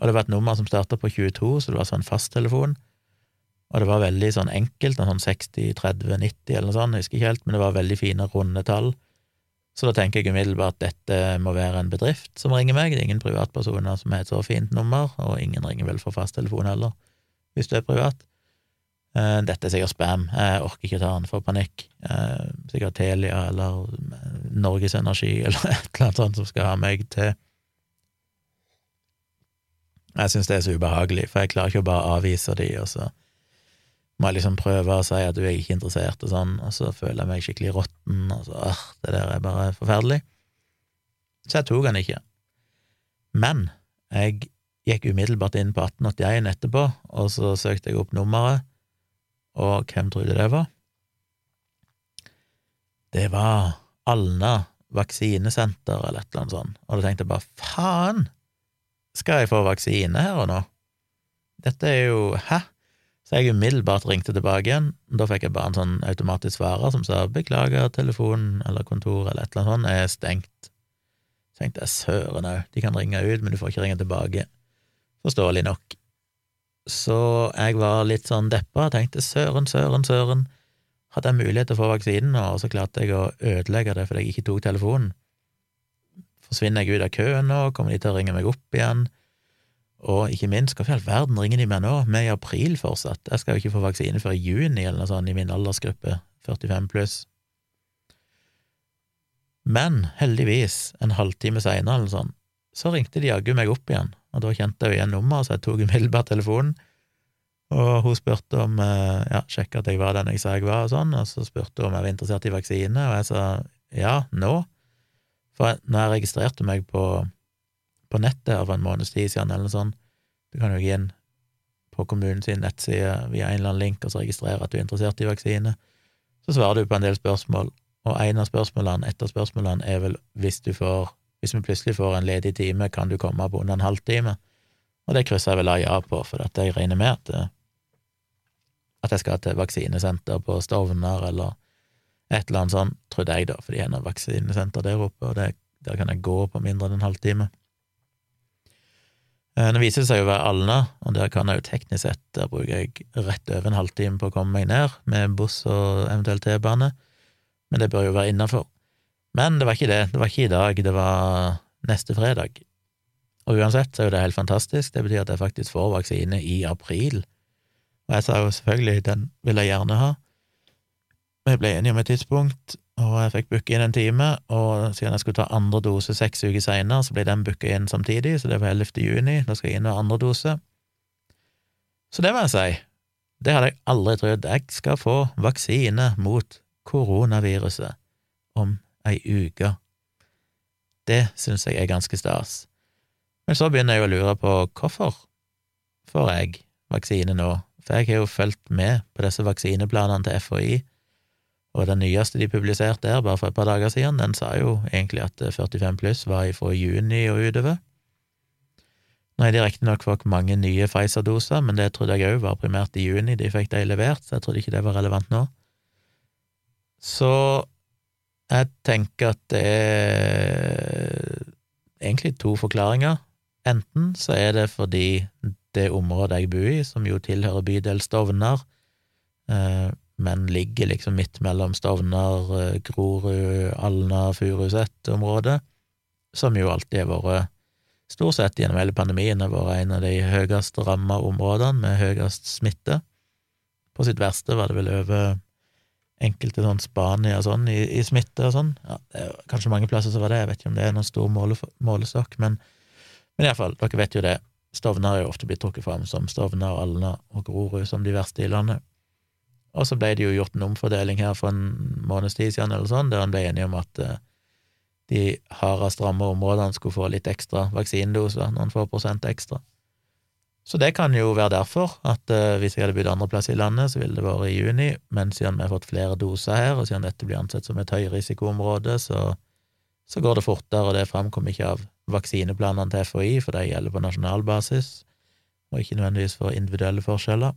og det var et nummer som starta på 22, så det var sånn fasttelefon, og det var veldig sånn enkelt, en sånn 60, 30, 90 eller noe sånt, jeg husker ikke helt, men det var veldig fine, runde tall, så da tenker jeg umiddelbart at dette må være en bedrift som ringer meg, det er ingen privatpersoner som har et så fint nummer, og ingen ringer vel for fasttelefon heller, hvis du er privat. Eh, dette er sikkert spam, jeg orker ikke ta den for panikk. Eh, sikkert Telia eller Norges Energi eller et eller annet sånt som skal ha meg til jeg syns det er så ubehagelig, for jeg klarer ikke å bare avvise de, og så må jeg liksom prøve å si at du er ikke interessert, og sånn, og så føler jeg meg skikkelig råtten, og så øh, det der er bare forferdelig. Så jeg tok han ikke. Men jeg gikk umiddelbart inn på 1881 etterpå, og så søkte jeg opp nummeret, og hvem trodde det var? Det var Alna vaksinesenter, eller et eller annet sånt, og da tenkte jeg bare faen! Skal jeg få vaksine her og nå? Dette er jo Hæ? Så jeg umiddelbart ringte tilbake igjen. Da fikk jeg bare en sånn automatisk svarer som sa 'beklager, telefonen eller kontoret eller et eller annet sånt er stengt'. Så tenkte jeg søren òg, de kan ringe ut, men du får ikke ringe tilbake. Forståelig nok. Så jeg var litt sånn deppa, tenkte søren, søren, søren. Hadde jeg mulighet til å få vaksinen og så klarte jeg å ødelegge det fordi jeg ikke tok telefonen. Forsvinner jeg ut av køen nå, kommer de til å ringe meg opp igjen? Og ikke minst, hvorfor i all verden ringer de meg nå? Vi er i april fortsatt. Jeg skal jo ikke få vaksine før i juni eller noe sånt i min aldersgruppe, 45 pluss. Men heldigvis, en halvtime seinere eller sånn, så ringte de jaggu meg opp igjen, og da kjente jeg jo igjen nummeret, så jeg tok umiddelbart telefonen. Og hun spurte om eh, Ja, sjekka at jeg var den jeg sa jeg var, og sånn, og så spurte hun om jeg var interessert i vaksine, og jeg sa ja, nå. For når jeg registrerte meg på, på nettet for en måneds tid siden, eller noe sånt, du kan jo gå inn på kommunens nettside via en eller annen link og så registrere at du er interessert i vaksine, så svarer du på en del spørsmål, og en av spørsmålene, et av spørsmålene er vel hvis du får hvis vi plutselig får en ledig time, kan du komme på under en halvtime? Og det krysser jeg vel av ja på, for at jeg regner med at, at jeg skal til vaksinesenter på Stovner eller et eller annet sånt, trodde jeg, da, fordi jeg har noe vaksinesenter der oppe, og det, der kan jeg gå på mindre enn en halvtime. Eh, det viser seg å være Alna, og der kan jeg jo teknisk sett Der bruker jeg rett over en halvtime på å komme meg ned, med buss og eventuelt T-bane, men det bør jo være innafor. Men det var ikke det, det var ikke i dag, det var neste fredag. Og uansett så er jo det helt fantastisk, det betyr at jeg faktisk får vaksine i april. Og jeg sa jo selvfølgelig, den vil jeg gjerne ha. Vi ble enige om et tidspunkt, og jeg fikk booke inn en time, og siden jeg skulle ta andre dose seks uker seinere, så ble den booka inn samtidig, så det var 11. juni, da skal jeg inn med andre dose. Så det må jeg si, det hadde jeg aldri trodd. Jeg skal få vaksine mot koronaviruset om ei uke. Det syns jeg er ganske stas. Men så begynner jeg å lure på hvorfor får jeg vaksine nå, for jeg har jo fulgt med på disse vaksineplanene til FHI og den nyeste de publiserte der, bare for et par dager siden, den sa jo egentlig at 45 pluss var fra juni og utover. Nå har de riktignok fått mange nye Pfizer-doser, men det trodde jeg òg var primært i juni de fikk de levert, så jeg trodde ikke det var relevant nå. Så jeg tenker at det er egentlig to forklaringer. enten så er det fordi det området jeg bor i, som jo tilhører bydel Stovner, eh, men ligger liksom midt mellom Stovner, eh, Grorud, Alna, Furuset-området, som jo alltid har vært stort sett gjennom hele pandemien har vært en av de høyest ramma områdene med høyest smitte. På sitt verste var det vel over enkelte sånn Spania sånn i, i smitte og sånn. Ja, kanskje mange plasser så var det, jeg vet ikke om det er noen stor måle, målestokk, men, men iallfall, dere vet jo det. Stovner er jo ofte blitt trukket fram som Stovner, Alna og Grorud som de verste i landet. Og så ble det jo gjort en omfordeling her for en måneds tid siden, eller sånn, der en ble enige om at uh, de hardest rammede områdene skulle få litt ekstra vaksinedoser, noen få prosent ekstra. Så det kan jo være derfor at uh, hvis jeg hadde bodd andreplass i landet, så ville det vært i juni, men siden vi har fått flere doser her, og siden dette blir ansett som et høyrisikoområde, så, så går det fortere, og det framkommer ikke av vaksineplanene til FHI, for de gjelder på nasjonal basis, og ikke nødvendigvis for individuelle forskjeller.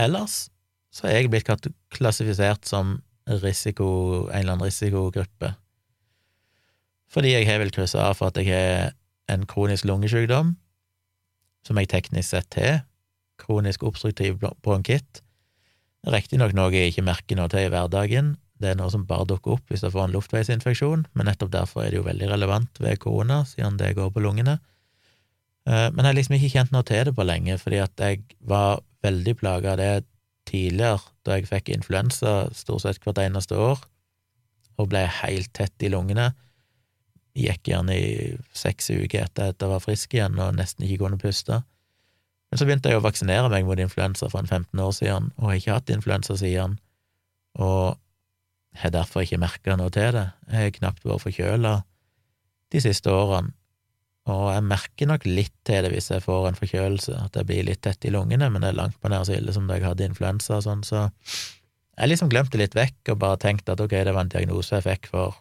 Ellers så er jeg blitt klassifisert som risiko, en eller annen risikogruppe fordi jeg har vel kryssa av for at jeg har en kronisk lungesykdom, som jeg teknisk sett har, kronisk obstruktiv bronkitt. Riktignok noe jeg ikke merker noe til i hverdagen, det er noe som bare dukker opp hvis jeg får en luftveisinfeksjon, men nettopp derfor er det jo veldig relevant ved korona, siden det går på lungene. Eh, men jeg har liksom ikke kjent noe til det på lenge, fordi at jeg var veldig plaga av det tidligere, da jeg fikk influensa stort sett hvert eneste år, og ble helt tett i lungene gikk gjerne i seks uker etter at jeg var frisk igjen og nesten ikke kunne puste. Men så begynte jeg å vaksinere meg mot influensa for en 15 år siden, og har ikke hatt influensa siden, og har derfor ikke merka noe til det. Jeg har knapt vært forkjøla de siste årene, og jeg merker nok litt til det hvis jeg får en forkjølelse, at jeg blir litt tett i lungene, men det er langt på nær så ille som da jeg hadde influensa og sånn, så jeg liksom glemte litt vekk og bare tenkte at ok, det var en diagnose jeg fikk for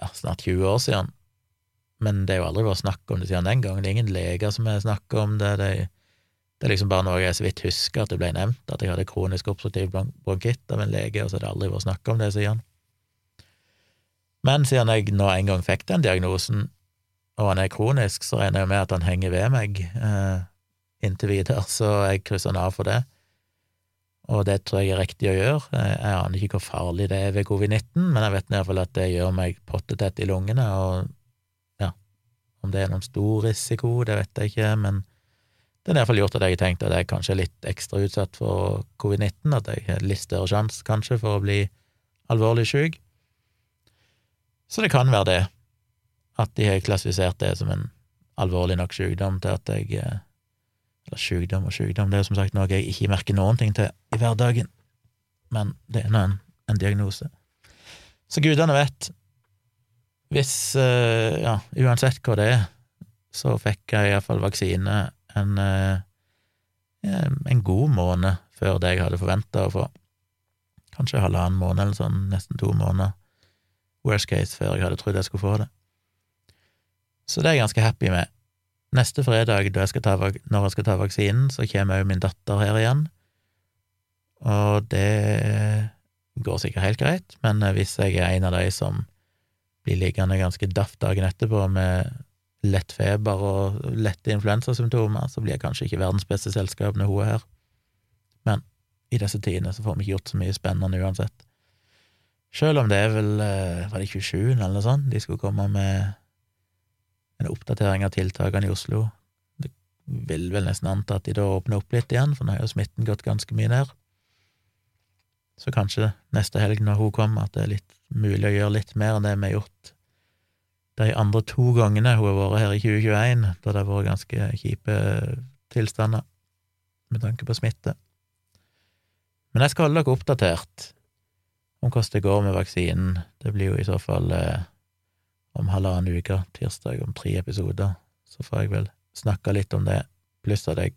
ja, snart 20 år siden, men det er jo aldri vært snakk om det siden den gangen. Det er ingen leger som har snakka om det. det. Det er liksom bare noe jeg så vidt husker at det ble nevnt, at jeg hadde kronisk obstruktiv bronkitt av en lege, og så har det aldri vært snakk om det siden. Men siden jeg nå en gang fikk den diagnosen, og han er kronisk, så regner jeg med at han henger ved meg eh, inntil videre, så jeg krysser han av for det og det tror jeg er riktig å gjøre. Jeg aner ikke hvor farlig det er ved covid-19, men jeg vet i hvert fall at det gjør meg pottetett i lungene, og ja, om det er noen stor risiko, det vet jeg ikke, men det har iallfall gjort at jeg har tenkt at jeg kanskje er litt ekstra utsatt for covid-19, at jeg har litt større sjanse, kanskje, for å bli alvorlig syk. Så det kan være det, at de har klassifisert det som en alvorlig nok sykdom til at jeg eh, eller sykdom og sykdom, det er som sagt noe jeg ikke merker noen ting til i hverdagen, men det er nå en, en, diagnose. Så gudene vet. Hvis uh, Ja, uansett hva det er, så fikk jeg iallfall vaksine en, uh, en god måned før det jeg hadde forventa å få. Kanskje halvannen måned eller sånn, nesten to måneder. Worst case før jeg hadde trodd jeg skulle få det. Så det er jeg ganske happy med. Neste fredag, jeg når jeg skal ta vaksinen, så kommer òg min datter her igjen, og det går sikkert helt greit, men hvis jeg er en av de som blir liggende ganske daff dagen etterpå med lett feber og lette influensasymptomer, så blir jeg kanskje ikke verdens beste selskap når hun er her. Men i disse tidene så får vi ikke gjort så mye spennende uansett. Selv om det er vel, eh, var det 27. eller noe sånt, de skulle komme med en oppdatering av tiltakene i Oslo. Det vil vel nesten anta at de da åpner opp litt igjen, for nå har jo smitten gått ganske mye ned. Så kanskje neste helg når hun kommer, at det er litt mulig å gjøre litt mer enn det vi har gjort de andre to gangene hun har vært her i 2021, da det har vært ganske kjipe tilstander med tanke på smitte. Men jeg skal holde dere oppdatert om hvordan det går med vaksinen. Det blir jo i så fall eh, om halvannen uke, tirsdag om tre episoder, så får jeg vel snakke litt om det, pluss at jeg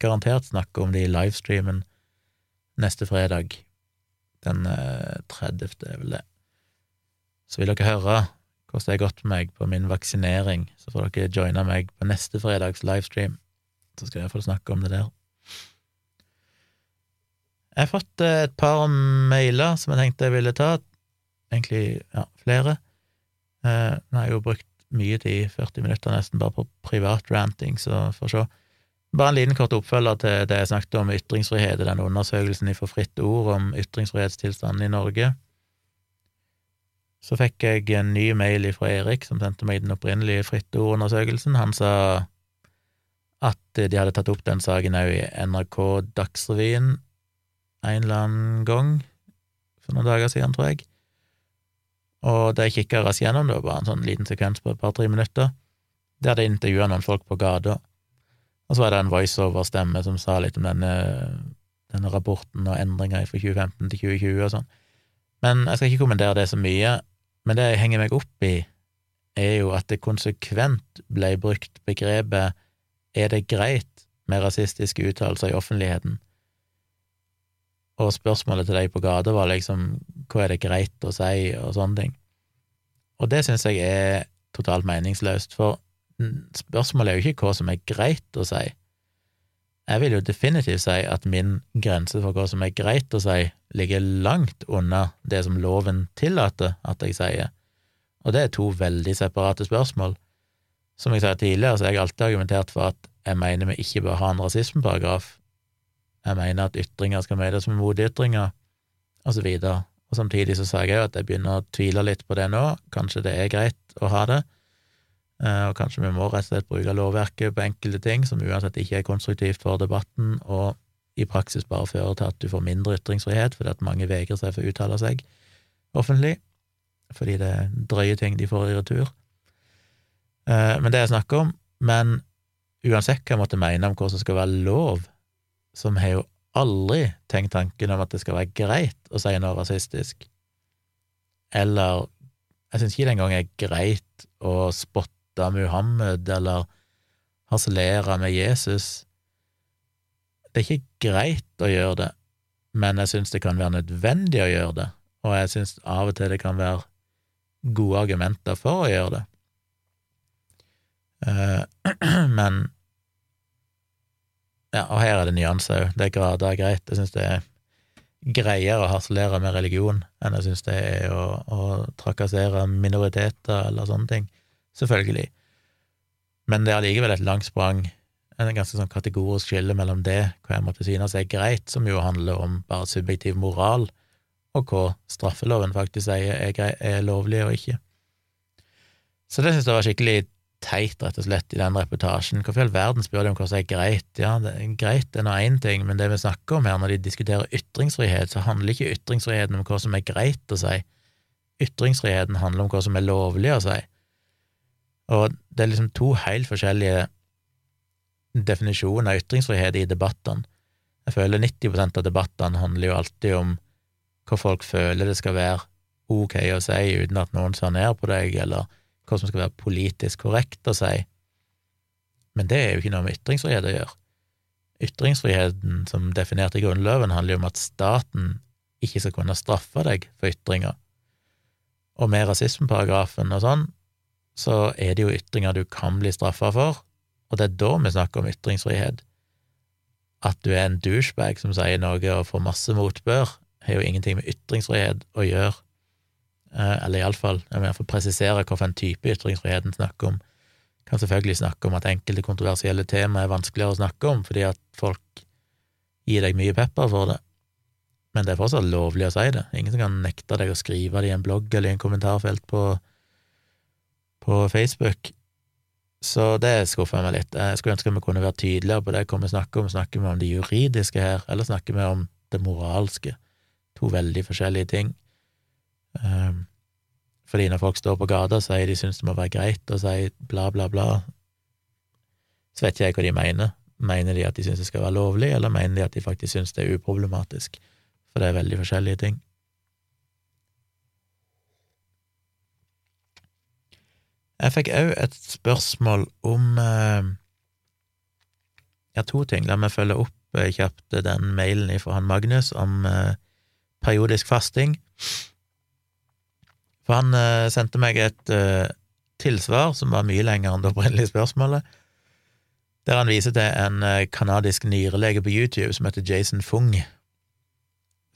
garantert snakker om det i livestreamen neste fredag, den 30., eh, er vel det. Så vil dere høre hvordan det har gått med meg på min vaksinering, så får dere joine meg på neste fredags livestream, så skal jeg iallfall snakke om det der. Jeg har fått eh, et par mailer som jeg tenkte jeg ville ta, egentlig ja, flere. Eh, nå har jo brukt mye tid, 40 minutter nesten, bare på privat ranting, så får se. Bare en liten kort oppfølger til det jeg snakket om ytringsfrihet i den undersøkelsen for Fritt Ord om ytringsfrihetstilstanden i Norge. Så fikk jeg en ny mail fra Erik, som sendte meg den opprinnelige Fritt Ord-undersøkelsen. Han sa at de hadde tatt opp den saken òg i NRK Dagsrevyen en eller annen gang for noen dager siden, tror jeg. Og da jeg kikka raskt gjennom, det var bare en sånn liten sekvens på et par-tre minutter, der de intervjua noen folk på gata, og så var det en voiceover-stemme som sa litt om denne, denne rapporten og endringer fra 2015 til 2020 og sånn. Men jeg skal ikke kommentere det så mye, men det jeg henger meg opp i, er jo at det konsekvent ble brukt begrepet er det greit med rasistiske uttalelser i offentligheten? Og spørsmålet til deg på gata var liksom hva er det greit å si, og sånne ting. Og det syns jeg er totalt meningsløst, for spørsmålet er jo ikke hva som er greit å si. Jeg vil jo definitivt si at min grense for hva som er greit å si, ligger langt unna det som loven tillater at jeg sier, og det er to veldig separate spørsmål. Som jeg sa tidligere, så har jeg alltid argumentert for at jeg mener vi ikke bør ha en rasismeparagraf, jeg mener at ytringer skal møtes med motytringer, og så videre. Og samtidig så sa jeg jo at jeg begynner å tvile litt på det nå, kanskje det er greit å ha det, eh, og kanskje vi må rett og slett bruke lovverket på enkelte ting som uansett ikke er konstruktivt for debatten, og i praksis bare fører til at du får mindre ytringsfrihet fordi at mange vegrer seg for å uttale seg offentlig, fordi det er drøye ting de får i retur. Eh, men det er snakk om, men uansett hva jeg måtte mene om hva som skal være lov, som har jo aldri tenkt tanken om at det skal være greit å si noe rasistisk. Eller jeg syns ikke det engang er greit å spotte Muhammed eller harselere med Jesus. Det er ikke greit å gjøre det, men jeg syns det kan være nødvendig å gjøre det, og jeg syns av og til det kan være gode argumenter for å gjøre det. Eh, men ja, og her er det nyanser òg. Det er grader greit. Jeg syns det er greiere å harselere med religion enn jeg syns det er å, å, trakassere minoriteter eller sånne ting. Selvfølgelig. Men det er allikevel et langt sprang, en ganske sånn kategorisk skille mellom det, hva jeg måtte synes er greit, som jo handler om bare subjektiv moral, og hva straffeloven faktisk sier er, er lovlig og ikke. Så det syns jeg var skikkelig teit, rett og slett, i den reportasjen. Hvorfor i all verden spør de om hva som er greit? Ja, det er greit er nå én ting, men det vi snakker om her når de diskuterer ytringsfrihet, så handler ikke ytringsfriheten om hva som er greit å si. Ytringsfriheten handler om hva som er lovlig å si. Og det er liksom to helt forskjellige definisjoner av ytringsfrihet i debattene. Jeg føler 90% av debattene handler jo alltid om hva folk føler det skal være ok å si uten at noen ser ned på deg, eller hva som skal være politisk korrekt å si, men det er jo ikke noe med ytringsfrihet å gjøre. Ytringsfriheten som definert i Grunnloven handler jo om at staten ikke skal kunne straffe deg for ytringer, og med rasismeparagrafen og sånn, så er det jo ytringer du kan bli straffa for, og det er da vi snakker om ytringsfrihet. At du er en douchebag som sier noe og får masse motbør, har jo ingenting med ytringsfrihet å gjøre eller iallfall, jeg må presisere hvilken type ytringsfriheten snakker om. Kan selvfølgelig snakke om at enkelte kontroversielle tema er vanskeligere å snakke om, fordi at folk gir deg mye pepper for det, men det er fortsatt lovlig å si det. Ingen kan nekte deg å skrive det i en blogg eller i en kommentarfelt på, på Facebook. Så det skuffer meg litt. Jeg skulle ønske vi kunne være tydeligere på det hva vi snakker om. Snakker vi om det juridiske her, eller snakker vi om det moralske? To veldig forskjellige ting. Um, fordi når folk står på gata og sier de syns det må være greit å si bla, bla, bla, så vet ikke jeg hva de mener. Mener de at de syns det skal være lovlig, eller mener de at de faktisk syns det er uproblematisk? For det er veldig forskjellige ting. Jeg fikk òg et spørsmål om uh, Ja, to ting. La meg følge opp kjapt den mailen fra han Magnus om uh, periodisk fasting. For han uh, sendte meg et uh, tilsvar som var mye lenger enn det opprinnelige spørsmålet, der han viser til en uh, kanadisk nyrelege på YouTube som heter Jason Fung,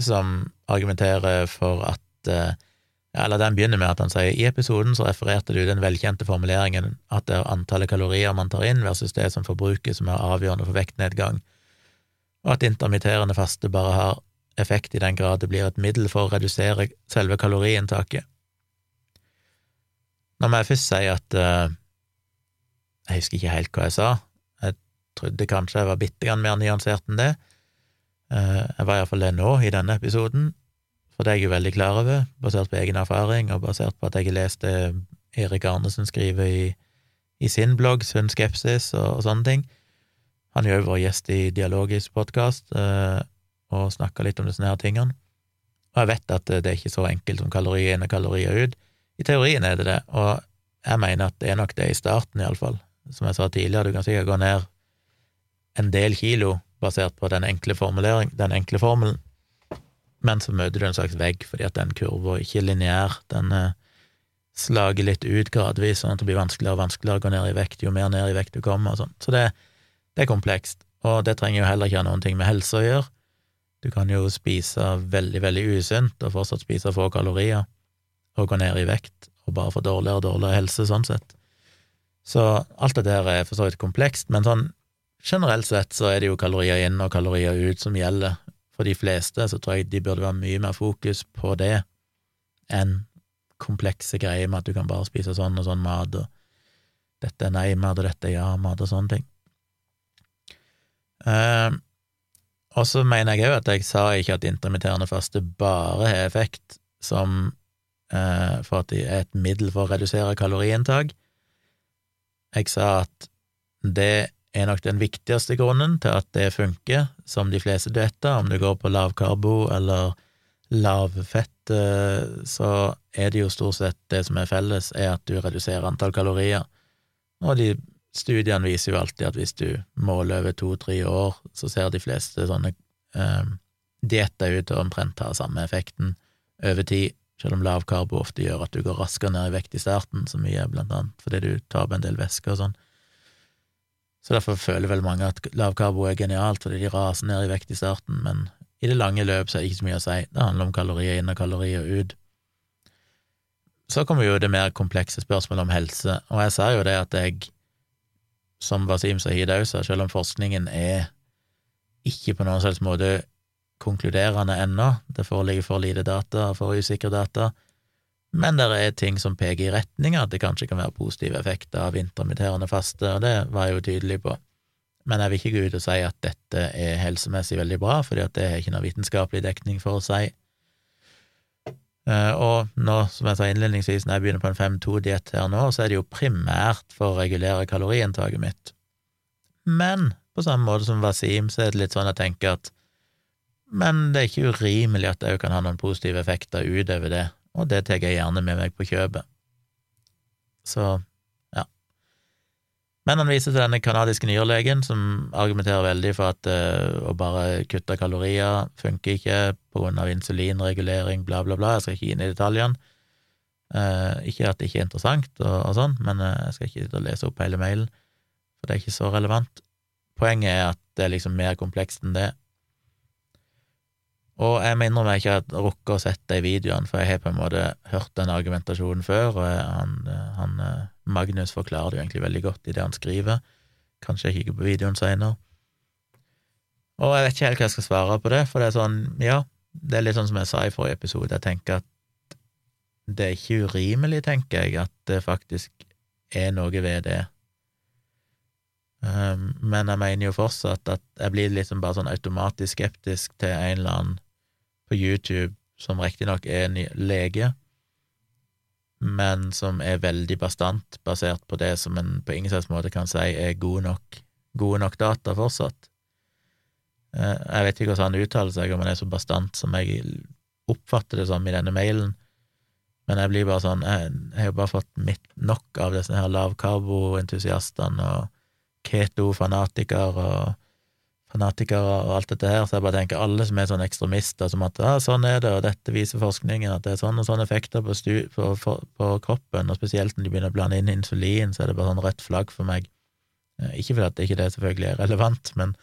som argumenterer for at eller den begynner med at han sier i episoden så refererte du den velkjente formuleringen at det er antallet kalorier man tar inn versus det som forbrukes som er avgjørende for vektnedgang, og at intermitterende faste bare har effekt i den grad det blir et middel for å redusere selve kaloriinntaket. Nå må jeg først si at uh, jeg husker ikke helt hva jeg sa, jeg trodde kanskje jeg var bitte grann mer nyansert enn det. Uh, jeg var iallfall det nå, i denne episoden, for det er jeg jo veldig klar over, basert på egen erfaring, og basert på at jeg har lest det Erik Arnesen skriver i, i sin blogg, Sunn skepsis, og, og, sånne ting. Han har jo vært gjest i Dialogisk podkast uh, og snakka litt om disse her tingene. Og jeg vet at det er ikke så enkelt som kalorier inn og kalorier ut. I teorien er det det, og jeg mener at det er nok det i starten, iallfall. Som jeg sa tidligere, du kan sikkert gå ned en del kilo basert på den enkle den enkle formelen, men så møter du en slags vegg fordi at den kurva ikke er lineær, den eh, slager litt ut gradvis, sånn at det blir vanskeligere og vanskeligere å gå ned i vekt jo mer ned i vekt du kommer, og sånn. Så det, det, er komplekst, og det trenger jo heller ikke ha noen ting med helse å gjøre. Du kan jo spise veldig, veldig usunt og fortsatt spise få kalorier, og gå ned i vekt, og bare få dårligere og dårligere helse sånn sett. Så alt det der er for så vidt komplekst, men sånn generelt sett så er det jo kalorier inn og kalorier ut som gjelder for de fleste, så tror jeg de burde være mye mer fokus på det enn komplekse greier med at du kan bare spise sånn og sånn mat, og dette er nei-mat, og dette er ja-mat, og sånne ting. Uh, og så mener jeg òg at jeg sa ikke at intermitterende faste bare har effekt som for at det er et middel for å redusere kaloriinntak. Jeg sa at det er nok den viktigste grunnen til at det funker, som de fleste dietter, om du går på lavkarbo eller lavfett, eh, så er det jo stort sett det som er felles, er at du reduserer antall kalorier. Og de studiene viser jo alltid at hvis du måler over to–tre år, så ser de fleste sånne eh, dietter ut til omtrent ha samme effekten over tid, selv om lav karbo ofte gjør at du går raskere ned i vekt i starten, så mye blant annet fordi du taper en del væske og sånn. Så derfor føler vel mange at lav karbo er genialt, fordi de raser ned i vekt i starten, men i det lange løp så er det ikke så mye å si. Det handler om kalorier inn og kalorier ut. Så kommer jo det mer komplekse spørsmålet om helse, og jeg sa jo det at jeg, som Wasim Sahid òg selv om forskningen er ikke på noen slags måte konkluderende ennå, det foreligger for lite data, for usikre data, men det er ting som peker i retning av at det kanskje kan være positive effekter av intermitterende faste, og det var jeg jo tydelig på. Men jeg vil ikke gå ut og si at dette er helsemessig veldig bra, fordi at det er ikke noe vitenskapelig dekning for å si. Eh, og nå, som jeg sa innledningsvis, når jeg begynner på en 5-2-diett her nå, så er det jo primært for å regulere kaloriinntaket mitt. Men på samme måte som Wasim, så er det litt sånn jeg tenker at men det er ikke urimelig at det òg kan ha noen positive effekter utover det, og det tar jeg gjerne med meg på kjøpet. Så, ja. Men han viser til denne kanadiske nyrelegen som argumenterer veldig for at uh, å bare kutte kalorier funker ikke på grunn av insulinregulering, bla, bla, bla. Jeg skal ikke inn i detaljene. Uh, ikke at det ikke er interessant og, og sånn, men uh, jeg skal ikke lese opp hele mailen, for det er ikke så relevant. Poenget er at det er liksom mer komplekst enn det. Og jeg må innrømme jeg ikke har rukket å sett de videoene, for jeg har på en måte hørt den argumentasjonen før, og han, han, Magnus forklarer det jo egentlig veldig godt i det han skriver. Kanskje jeg kikker på videoen seinere. Og jeg vet ikke helt hva jeg skal svare på det, for det er sånn, ja, det er litt sånn som jeg sa i forrige episode, jeg tenker at det er ikke urimelig, tenker jeg, at det faktisk er noe ved det. Um, men jeg mener jo fortsatt at jeg blir liksom bare sånn automatisk skeptisk til en eller annen på YouTube, som riktignok er en lege, men som er veldig bastant, basert på det som en på ingen slags måte kan si er gode nok, gode nok data fortsatt. Eh, jeg vet ikke hvordan han uttaler seg, om han er så bastant som jeg oppfatter det som i denne mailen, men jeg blir bare sånn Jeg, har jo bare fått mitt nok av disse her lavkarboentusiastene og keto-fanatikere og fanatikere og alt dette her, så jeg bare tenker alle som er sånne ekstremister, som at ja, sånn er det, og dette viser forskningen, at det er sånne og sånne effekter på, på, på, på, kroppen, og spesielt når de begynner å blande inn insulin, så er det bare sånn rødt flagg for meg. Eh, ikke fordi at ikke det selvfølgelig er relevant, men,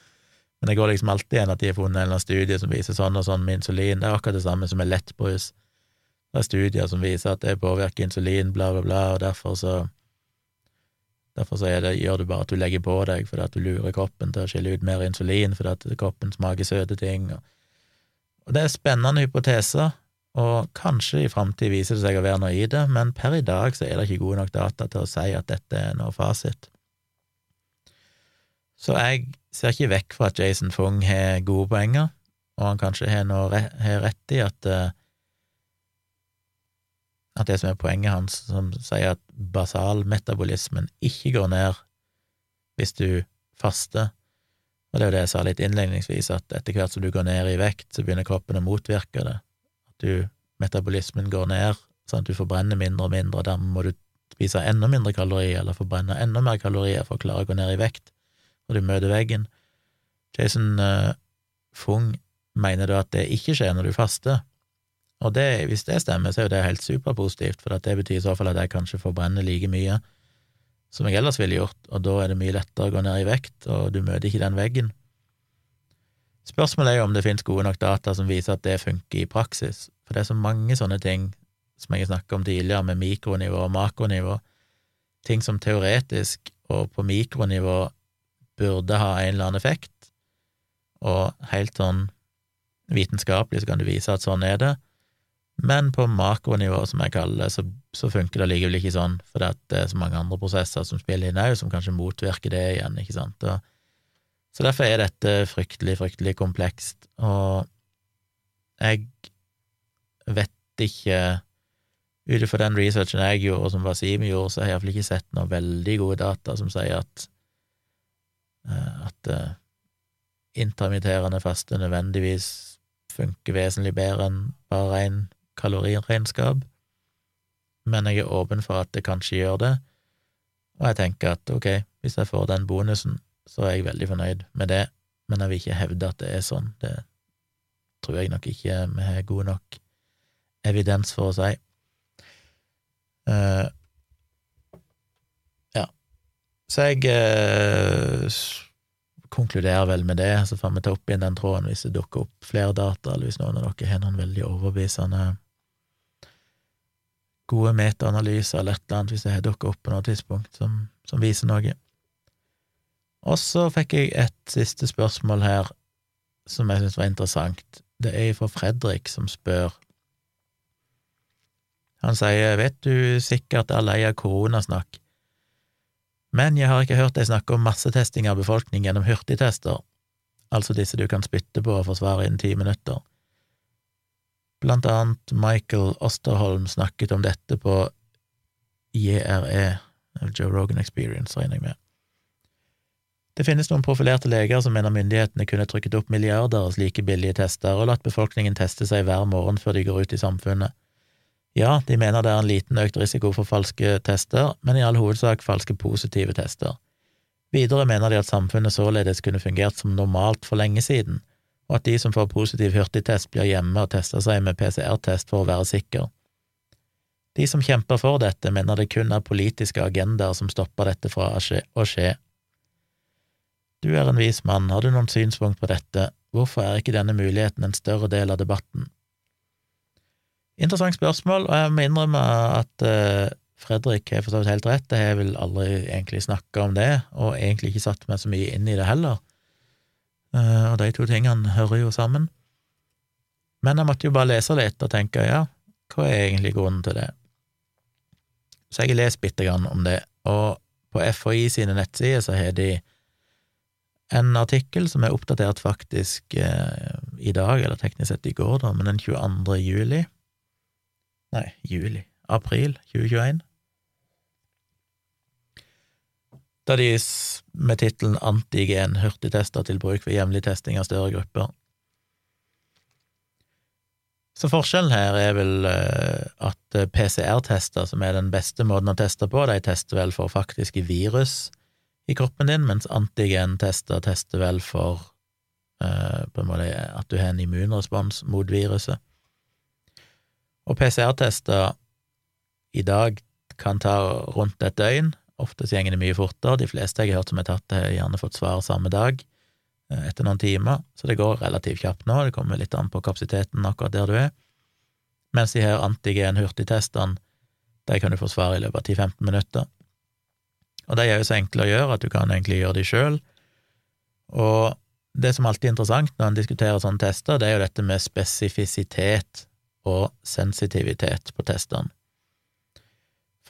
men det går liksom alltid igjen at de har funnet en eller annen studie som viser sånn og sånn med insulin. Det er akkurat det samme som med lettbrus. Det er studier som viser at det påvirker insulin, bla, bla, bla, og derfor så Derfor det, gjør du bare at du legger på deg fordi at du lurer kroppen til å skille ut mer insulin fordi at kroppen smaker søte ting. Og, og det er spennende hypoteser, og kanskje i framtida viser det seg å være noe i det, men per i dag så er det ikke gode nok data til å si at dette er noe fasit. Så jeg ser ikke vekk fra at Jason Fung har gode poenger, og han kanskje har, noe, har rett i at uh, at det som er poenget hans, som sier at basalmetabolismen ikke går ned hvis du faster, og det er jo det jeg sa litt innledningsvis, at etter hvert som du går ned i vekt, så begynner kroppen å motvirke det, at du, metabolismen går ned, sånn at du forbrenner mindre og mindre, og dermed må du spise enda mindre kalorier, eller forbrenne enda mer kalorier for å klare å gå ned i vekt, og du møter veggen. Jason uh, Fung mener da at det ikke skjer når du faster, og det, hvis det stemmer, så er jo det helt superpositivt, for det betyr i så fall at jeg kanskje forbrenner like mye som jeg ellers ville gjort, og da er det mye lettere å gå ned i vekt, og du møter ikke den veggen. Spørsmålet er jo om det finnes gode nok data som viser at det funker i praksis, for det er så mange sånne ting som jeg har snakket om tidligere, med mikronivå og makronivå, ting som teoretisk og på mikronivå burde ha en eller annen effekt, og helt sånn vitenskapelig så kan du vise at sånn er det, men på makronivå, som jeg kaller det, så, så funker det likevel ikke sånn, for det er så mange andre prosesser som spiller inn òg, som kanskje motvirker det igjen, ikke sant. Og, så derfor er dette fryktelig, fryktelig komplekst, og jeg vet ikke Ut ifra den researchen jeg gjorde, og som Wasim gjorde, så har jeg iallfall ikke sett noen veldig gode data som sier at eh, at uh, intermitterende faste nødvendigvis funker vesentlig bedre enn bare ren kaloriregnskap, men jeg er åpen for at det kanskje gjør det, og jeg tenker at ok, hvis jeg får den bonusen, så er jeg veldig fornøyd med det, men jeg vil ikke hevde at det er sånn, det tror jeg nok ikke vi har god nok evidens for å si. Uh, ja, så jeg uh, konkluderer vel med det, så får vi ta opp igjen den tråden hvis det dukker opp flere data, eller hvis noen av dere har noen veldig overbevisende gode metaanalyser eller et eller annet, hvis jeg har dukket opp på noe tidspunkt som, som viser noe. Og så fikk jeg et siste spørsmål her som jeg syntes var interessant. Det er fra Fredrik som spør. Han sier, vet du sikkert er lei av koronasnakk, men jeg har ikke hørt deg snakke om massetesting av befolkningen gjennom hurtigtester, altså disse du kan spytte på og forsvare innen ti minutter. Blant annet Michael Osterholm snakket om dette på JRE, Joe Rogan Experience, regner jeg med. Det finnes noen profilerte leger som mener myndighetene kunne trykket opp milliarder av slike billige tester og latt befolkningen teste seg hver morgen før de går ut i samfunnet. Ja, de mener det er en liten økt risiko for falske tester, men i all hovedsak falske positive tester. Videre mener de at samfunnet således kunne fungert som normalt for lenge siden, og at de som får positiv hurtigtest, blir hjemme og tester seg med PCR-test for å være sikker. De som kjemper for dette, mener det kun er politiske agendaer som stopper dette fra å skje. Du er en vis mann, har du noen synspunkt på dette, hvorfor er ikke denne muligheten en større del av debatten? Interessant spørsmål, og jeg må innrømme at uh, Fredrik har for så vidt helt rett, jeg har vel aldri egentlig snakka om det, og egentlig ikke satt meg så mye inn i det heller. Eh, og de to tingene hører jo sammen. Men jeg måtte jo bare lese litt og tenke ja, hva er egentlig grunnen til det? Så jeg har lest bitte grann om det, og på FHI sine nettsider så har de en artikkel som er oppdatert faktisk eh, i dag, eller teknisk sett i går, da, men den 22. juli Nei, juli April 2021 da de med tittelen Antigen hurtigtester til bruk ved jevnlig testing av større grupper. Så forskjellen her er vel eh, at eh, PCR-tester, som er den beste måten å teste på, de tester vel for faktiske virus i kroppen din, mens antigen-tester tester vel for uh, på en måte at du har en immunrespons mot viruset. Og PCR-tester i dag kan ta rundt et døgn, Ofte så går det mye fortere. De fleste jeg har hørt som har tatt har gjerne fått svar samme dag, eh, etter noen timer, så det går relativt kjapt nå. Det kommer litt an på kapasiteten akkurat der du er. mens de her antigen-hurtigtestene, de kan du få svar i løpet av 10-15 minutter. Og de er jo så enkle å gjøre at du kan egentlig gjøre de sjøl. Og det som alltid er interessant når en diskuterer sånne tester, det er jo dette med spesifisitet og sensitivitet på testene.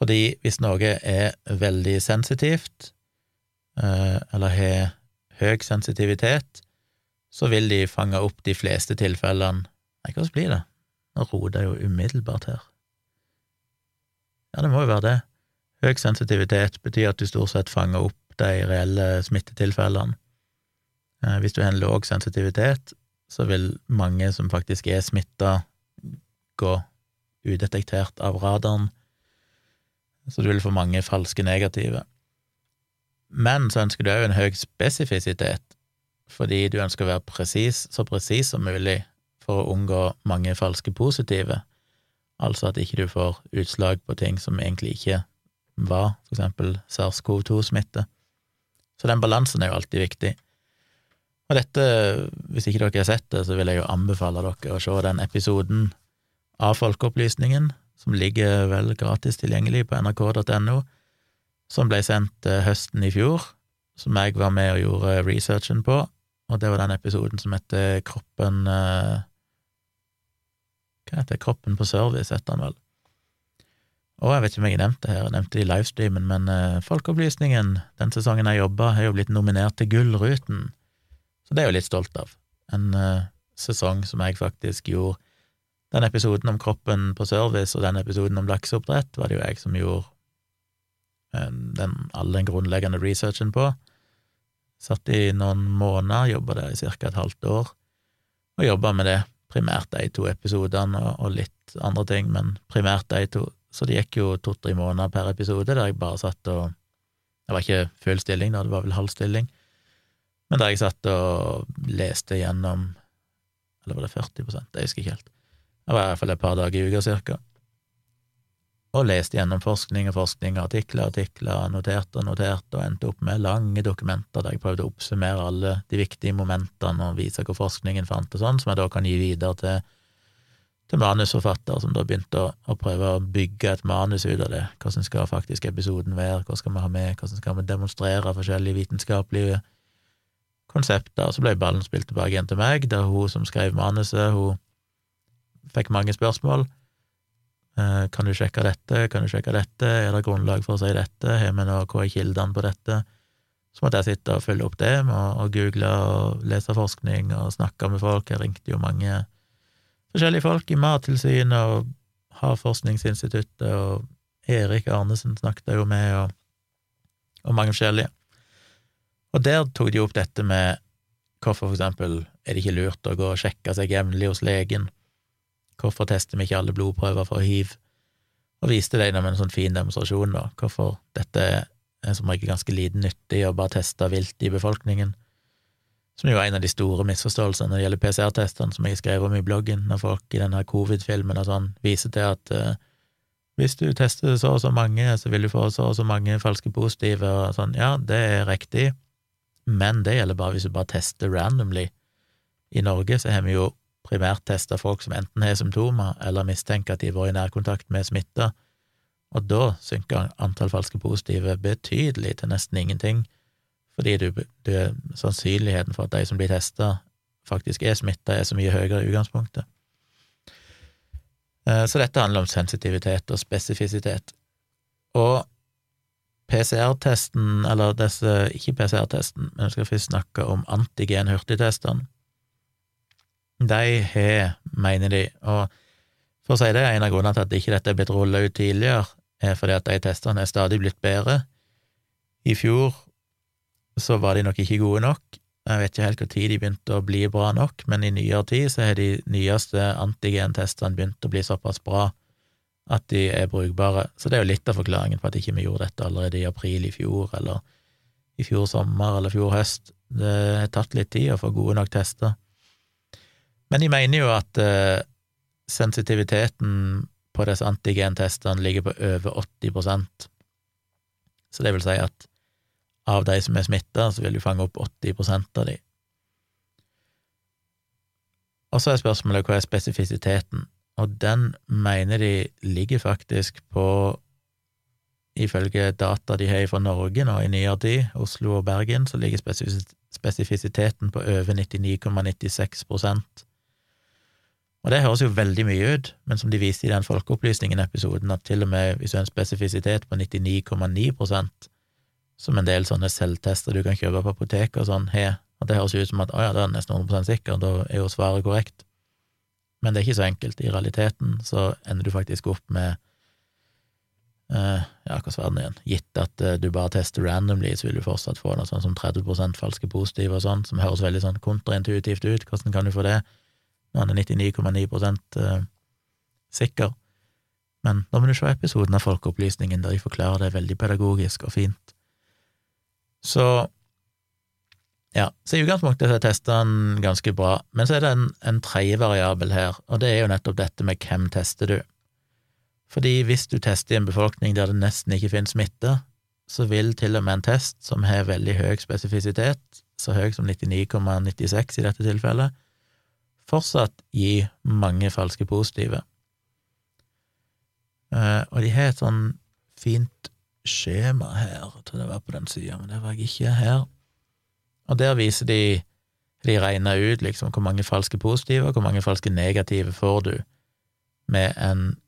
Fordi hvis noe er veldig sensitivt, eh, eller har høy sensitivitet, så vil de fange opp de fleste tilfellene Nei, hvordan blir det? Nå roter jeg jo umiddelbart her. Ja, det må jo være det. Høy sensitivitet betyr at du stort sett fanger opp de reelle smittetilfellene. Eh, hvis du har en låg sensitivitet, så vil mange som faktisk er smitta, gå udetektert av radaren så du vil få mange falske negative. Men så ønsker du òg en høy spesifisitet, fordi du ønsker å være precis, så presis som mulig for å unngå mange falske positive, altså at ikke du får utslag på ting som egentlig ikke var, for eksempel SARS-CoV-2-smitte. Så den balansen er jo alltid viktig. Og dette, hvis ikke dere har sett det, så vil jeg jo anbefale dere å se den episoden av Folkeopplysningen som ligger vel gratis tilgjengelig på nrk.no, som ble sendt eh, høsten i fjor, som jeg var med og gjorde researchen på, og det var den episoden som heter Kroppen eh, Hva heter? Kroppen på service, heter den vel. Og jeg vet ikke om jeg nevnte det her, jeg nevnte det i livestreamen, men uh, Folkeopplysningen, den sesongen jeg jobba, har jo blitt nominert til Gullruten, så det er jeg jo litt stolt av. En sesong som jeg faktisk gjorde den episoden om kroppen på service og den episoden om lakseoppdrett var det jo jeg som gjorde eh, den, all den grunnleggende researchen på. Satt i noen måneder, jobba der i ca. et halvt år, og jobba med det, primært de to episodene og, litt andre ting, men primært de to. Så det gikk jo to-tre måneder per episode, der jeg bare satt og Det var ikke full stilling, da, det var vel halv stilling, men der jeg satt og leste gjennom Eller var det 40 Jeg husker ikke helt det var i hvert fall et par dager i uka, cirka. Og leste gjennom forskning og forskning, artikler og artikler, noterte og noterte, og endte opp med lange dokumenter der jeg prøvde å oppsummere alle de viktige momentene og vise hvor forskningen fant og sånn, som jeg da kan gi videre til, til manusforfatter, som da begynte å, å, prøve å bygge et manus ut av det. Hvordan skal faktisk episoden være, hva skal vi ha med, hvordan skal vi demonstrere forskjellige vitenskapelige konsepter? Så ble ballen spilt tilbake igjen til meg, der hun som skrev manuset, hun fikk mange spørsmål. Eh, kan du sjekke dette, kan du sjekke dette, er det grunnlag for å si dette, har vi noe, hva er kildene på dette? Så måtte jeg sitte og følge opp det med å google og lese forskning og snakke med folk. Jeg ringte jo mange forskjellige folk i Mattilsynet og Havforskningsinstituttet, og Erik Arnesen snakket jeg jo med, og, og mange forskjellige. Og der tok de opp dette med hvorfor for eksempel er det ikke lurt å gå og sjekke seg jevnlig hos legen, Hvorfor tester vi ikke alle blodprøver for hiv? Og viste det gjennom en sånn fin demonstrasjon, da, hvorfor dette er som regel ganske liten nyttig å bare teste vilt i befolkningen, som jo er en av de store misforståelsene når det gjelder PCR-testene, som jeg skrev om i bloggen, når folk i denne covid-filmen og sånn viser til at uh, hvis du tester så og så mange, så vil du få så og så mange falske positive, og sånn, ja, det er riktig, men det gjelder bare hvis du bare tester randomly. I Norge så har vi jo primært teste folk som enten har symptomer eller mistenker at de har vært i nærkontakt med smitta, og da synker antall falske positive betydelig til nesten ingenting, fordi du, du, sannsynligheten for at de som blir testa, faktisk er smitta, er så mye høyere i utgangspunktet. Eh, så dette handler om sensitivitet og spesifisitet. Og PCR-testen, eller disse, ikke PCR-testen, men vi skal først snakke om antigen-hurtigtestene de har, mener de, og for å si det, en av grunnene til at ikke dette er blitt rulla ut tidligere, er fordi at de testene er stadig blitt bedre. I fjor så var de nok ikke gode nok. Jeg vet ikke helt når de begynte å bli bra nok, men i nyere tid så har de nyeste antigentestene begynt å bli såpass bra at de er brukbare. Så det er jo litt av forklaringen på at ikke vi gjorde dette allerede i april i fjor, eller i fjor sommer eller fjor høst. Det har tatt litt tid å få gode nok tester. Men de mener jo at uh, sensitiviteten på disse antigentestene ligger på over 80% Så det vil si at av de som er smitta, så vil du fange opp 80% av de. Og så er spørsmålet hva er spesifisiteten? og den mener de ligger faktisk på, ifølge data de har fra Norge nå i nyere tid, Oslo og Bergen, så ligger spesifisiteten på over 99,96 og det høres jo veldig mye ut, men som de viste i den Folkeopplysningen-episoden, at til og med hvis du har en spesifisitet på 99,9% som en del sånne selvtester du kan kjøpe på apoteket og sånn, har, at det høres ut som at å ja, det er nesten 100 sikker, da er jo svaret korrekt. Men det er ikke så enkelt. I realiteten så ender du faktisk opp med eh, ja, hva svarer igjen? Gitt at eh, du bare tester randomly, så vil du fortsatt få noe sånn som 30% falske positive og sånn, som høres veldig sånn kontraintuitivt ut. Hvordan kan du få det? Når han er 99,9 uh, sikker. Men da må du se episoden av Folkeopplysningen, der de forklarer det veldig pedagogisk og fint. Så ja, så i utgangspunktet så er testene ganske bra, men så er det en, en tredje variabel her, og det er jo nettopp dette med hvem tester du. Fordi hvis du tester i en befolkning der det nesten ikke finnes smitte, så vil til og med en test som har veldig høy spesifisitet, så høy som 99,96 i dette tilfellet, fortsatt gi mange falske positive. Uh, og de har et sånn fint skjema her, tror det var på den sida, men det var jeg ikke her. Og der viser de De regner ut liksom hvor mange falske positive og hvor mange falske negative får du med en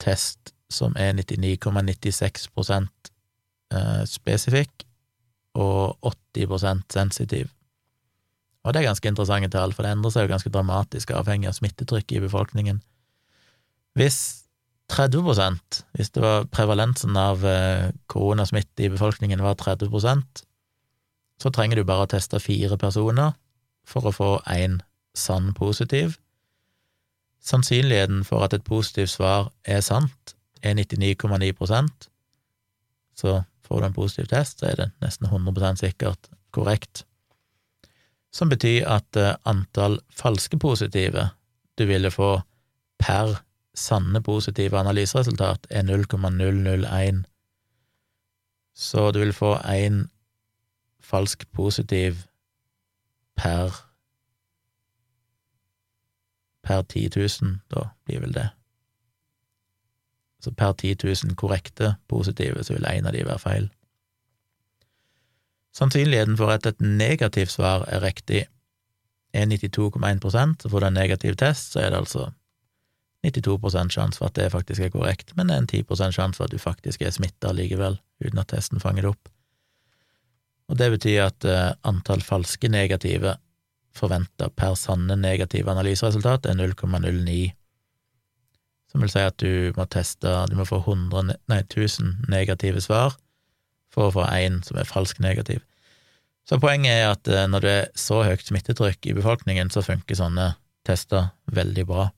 test som er 99,96 eh, spesifikk og 80% sensitiv. Og det er ganske interessante tall, for det endrer seg jo ganske dramatisk avhengig av smittetrykket i befolkningen. Hvis 30% hvis det var prevalensen av eh, koronasmitte i befolkningen var 30% så trenger du bare å teste fire personer for å få én sann positiv. Sannsynligheten for at et positivt svar er sant, er 99,9% Så får du en positiv test, så er det nesten 100% sikkert korrekt. Som betyr at eh, antall falske positive du ville få per sanne positive analyseresultat, er 0,001. Så du vil få én falsk positiv per per 10 000, da blir vel det. Så per 10 000 korrekte positive, så vil en av de være feil. Sannsynligheten for at et negativt svar er riktig, er 92,1 så får du en negativ test, så er det altså 92 sjanse for at det faktisk er korrekt, men det er en 10 sjanse for at du faktisk er smitta likevel, uten at testen fanger det opp. Og det betyr at uh, antall falske negative forventa per sanne negative analyseresultat er 0,09, som vil si at du må teste Du må få 100, nei, 1000 negative svar for å få én som er falsk negativ. Så poenget er at uh, når det er så høyt smittetrykk i befolkningen, så funker sånne tester veldig bra,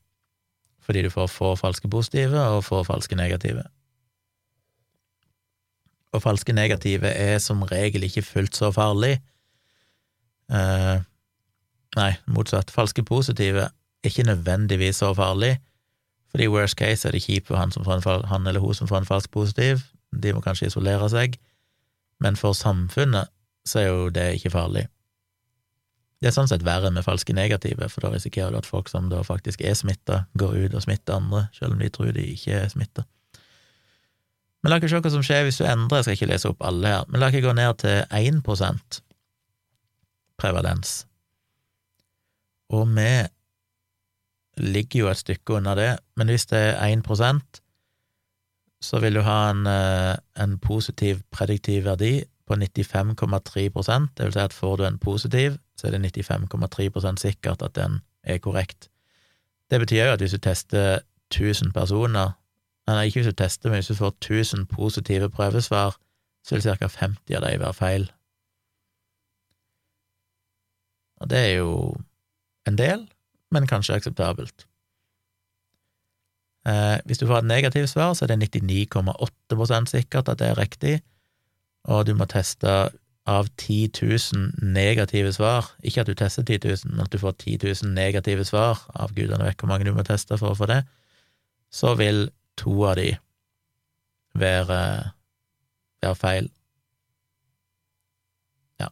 fordi du får få falske positive og få falske negative og falske negative er som regel ikke fullt så farlig. Eh, nei, motsatt. Falske positive er ikke nødvendigvis så farlig, fordi worst case er det kjipt for han, som får en, han eller hun som får en falsk positiv, de må kanskje isolere seg, men for samfunnet så er jo det ikke farlig. Det er sånn sett verre med falske negative, for da risikerer du at folk som da faktisk er smitta, går ut og smitter andre, selv om de tror de ikke er smitta. Men la oss se hva som skjer hvis du endrer, jeg skal ikke lese opp alle her, men la oss gå ned til 1% prevalens. Og vi ligger jo et stykke unna det, men hvis det er 1 så vil du ha en, eh, en positiv prediktiv verdi på 95,3% det vil si at får du en positiv, så er det 95,3% sikkert at den er korrekt. Det betyr jo at hvis du tester 1000 personer Nei, ikke hvis du tester, men hvis du får 1000 positive prøvesvar, så vil ca. 50 av dem være feil. Og det er jo en del, men kanskje akseptabelt. Eh, hvis du får et negativt svar, så er det 99,8% sikkert at det er riktig, og du må teste av 10 000 negative svar, ikke at du tester 10 000, men at du får 10 000 negative svar, av gudene vet hvor mange du må teste for å få det, så vil to av de være, være feil. Ja.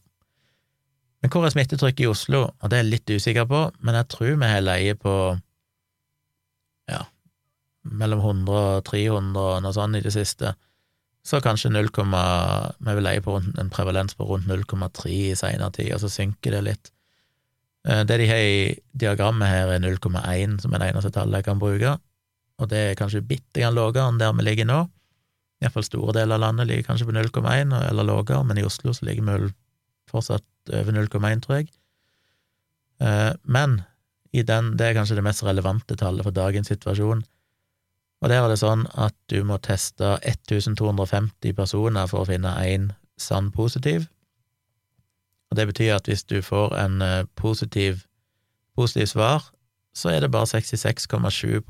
Men hvor er smittetrykket i Oslo? Og det er jeg litt usikker på, men jeg tror vi har leie på ja, mellom 100 og 300 og noe sånt i det siste, så kanskje 0, vi vil leie på en prevalens på rundt 0,3 i seinere tid, og så synker det litt. Eh, det de har i diagrammet her, er 0,1, som er det eneste tallet jeg kan bruke, og det er kanskje bitte grann lavere enn der vi ligger nå. Iallfall store deler av landet ligger kanskje på 0,1 eller lavere, men i Oslo så ligger vi fortsatt over 0,1, tror jeg. Eh, men i den, det er kanskje det mest relevante tallet for dagens situasjon. Og der er det sånn at du må teste 1250 personer for å finne én sann positiv. Og det betyr at hvis du får en eh, positiv, positiv svar, så er det bare 66,7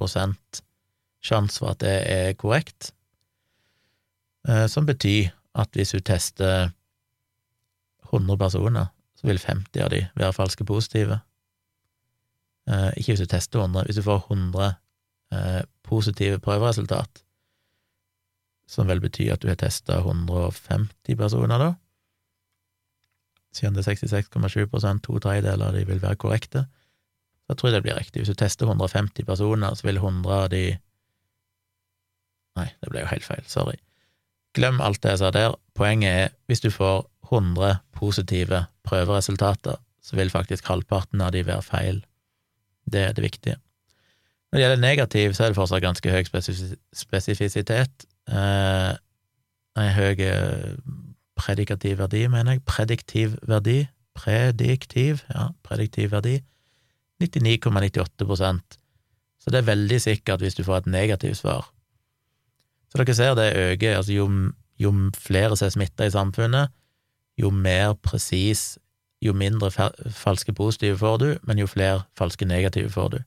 sjanse for at det er korrekt, eh, som betyr at hvis du tester 100 personer, så vil 50 av de være falske positive. Eh, ikke hvis du tester 100, hvis du får 100 eh, positive prøveresultat, som vel betyr at du har testa 150 personer, da. Siden det er 66,7 to tredjedeler av de vil være korrekte, da tror jeg det blir riktig. Hvis du tester 150 personer, så vil 100 av de Nei, det ble jo helt feil, sorry. Glem alt det jeg sa der. Poenget er, hvis du får 100 positive prøveresultater, så vil faktisk halvparten av de være feil. Det er det viktige. Når det gjelder negativ, så er det fortsatt ganske høy spesifisitet. Eh, høy eh, predikativ verdi, mener jeg. Prediktiv verdi. Prediktiv, ja, prediktiv verdi. 99,98% Så det er veldig sikkert hvis du får et negativt svar. Så dere ser det øker, altså jo, jo flere som er smitta i samfunnet, jo mer presis, jo mindre falske positive får du, men jo flere falske negative får du.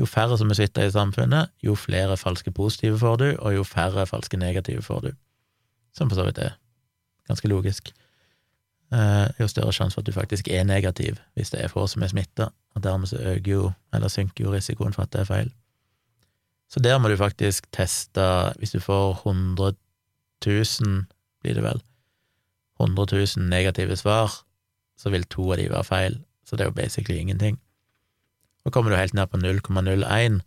Jo færre som er smitta i samfunnet, jo flere falske positive får du, og jo færre falske negative får du. Som for så vidt er ganske logisk. Eh, jo større sjanse for at du faktisk er negativ hvis det er få som er smitta, og dermed så øker jo, eller synker jo risikoen for at det er feil. Så der må du faktisk teste, hvis du får 100 000, blir det vel, 100 000 negative svar, så vil to av de være feil, så det er jo basically ingenting. Og kommer du helt ned på 0,01,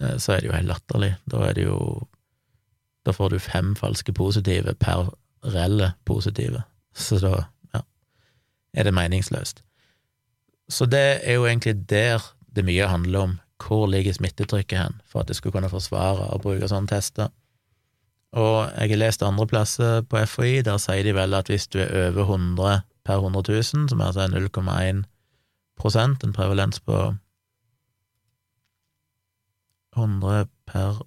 eh, så er det jo helt latterlig. Da er det jo Da får du fem falske positive per reelle positive, så da ja, er det meningsløst. Så det er jo egentlig der det mye handler om hvor ligger smittetrykket hen, for at det skulle kunne forsvare å bruke sånne tester. Og jeg har lest andre plasser på FHI, der sier de vel at hvis du er over 100 per 100 000, som er altså 0,1 en prevalens på 100 per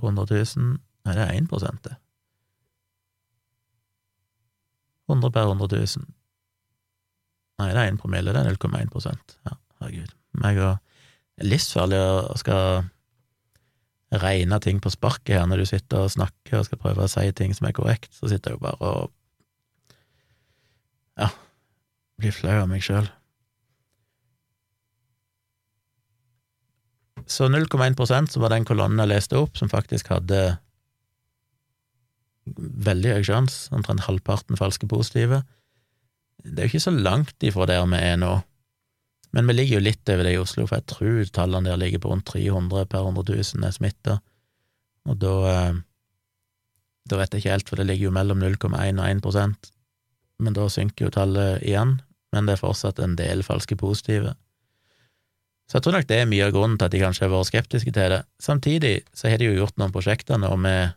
100 000 Nei, det er 1 det. 100 per 100 000. Nei, det er 1 promille, det er 0,1% Ja, herregud. Meg og er livsfarlig å skal regne ting på sparket her når du sitter og snakker og skal prøve å si ting som er korrekt, så sitter jeg jo bare og ja, blir flau av meg sjøl. Så 0,1 så var den kolonnen jeg leste opp, som faktisk hadde veldig høy sjanse, omtrent halvparten falske positive. Det er jo ikke så langt ifra der vi er nå. Men vi ligger jo litt over det i Oslo, for jeg tror tallene der ligger på rundt 300 per 100 000 er smitta. Og da eh, Da vet jeg ikke helt, for det ligger jo mellom 0,1 og 1% men da synker jo tallet igjen. Men det er fortsatt en del falske positive. Så jeg tror nok det er mye av grunnen til at de kanskje har vært skeptiske til det. Samtidig så har de jo gjort noen prosjekter nå med,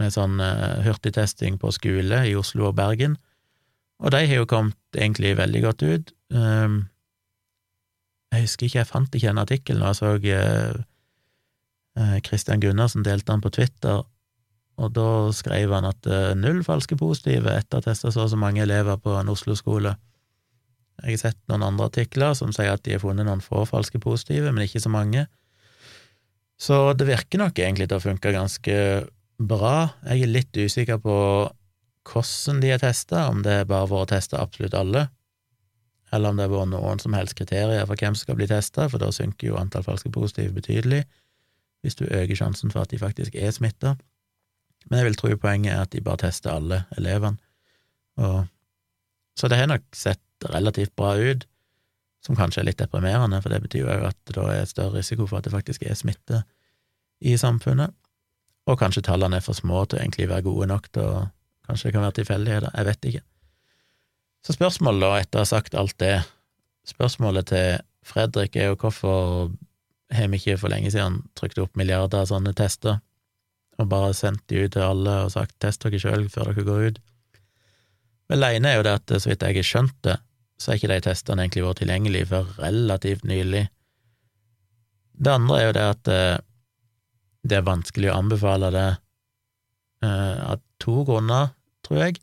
med sånn uh, hurtigtesting på skole i Oslo og Bergen, og de har jo kommet egentlig veldig godt ut. Um, jeg husker ikke, jeg fant ikke en artikkel når jeg så uh, Christian Gundersen delte den på Twitter, og da skrev han at uh, null falske positive etter å ha testa så og så mange elever på en Oslo-skole. Jeg har sett noen andre artikler som sier at de har funnet noen få falske positive, men ikke så mange. Så det virker nok egentlig til å funke ganske bra. Jeg er litt usikker på hvordan de er testa, om det bare vært å teste absolutt alle, eller om det har vært noen som helst kriterier for hvem som skal bli testa, for da synker jo antall falske positive betydelig, hvis du øker sjansen for at de faktisk er smitta. Men jeg vil tro poenget er at de bare tester alle elevene. Og, så det har nok sett relativt bra ut. som kanskje er litt deprimerende, for det betyr jo at det da er større risiko for at det faktisk er smitte i samfunnet, og kanskje tallene er for små til å egentlig være gode nok til å Kanskje det kan være tilfeldigheter, jeg vet ikke. Så spørsmålet, da, etter å ha sagt alt det, spørsmålet til Fredrik er jo hvorfor har vi ikke for lenge siden trykt opp milliarder av sånne tester, og bare sendt de ut til alle og sagt test dere sjøl før dere går ut? Vel, det ene er jo det at så vidt jeg har skjønt det, så har ikke de testene egentlig vært tilgjengelige før relativt nylig. Det andre er jo det at eh, det er vanskelig å anbefale det eh, av to grunner, tror jeg.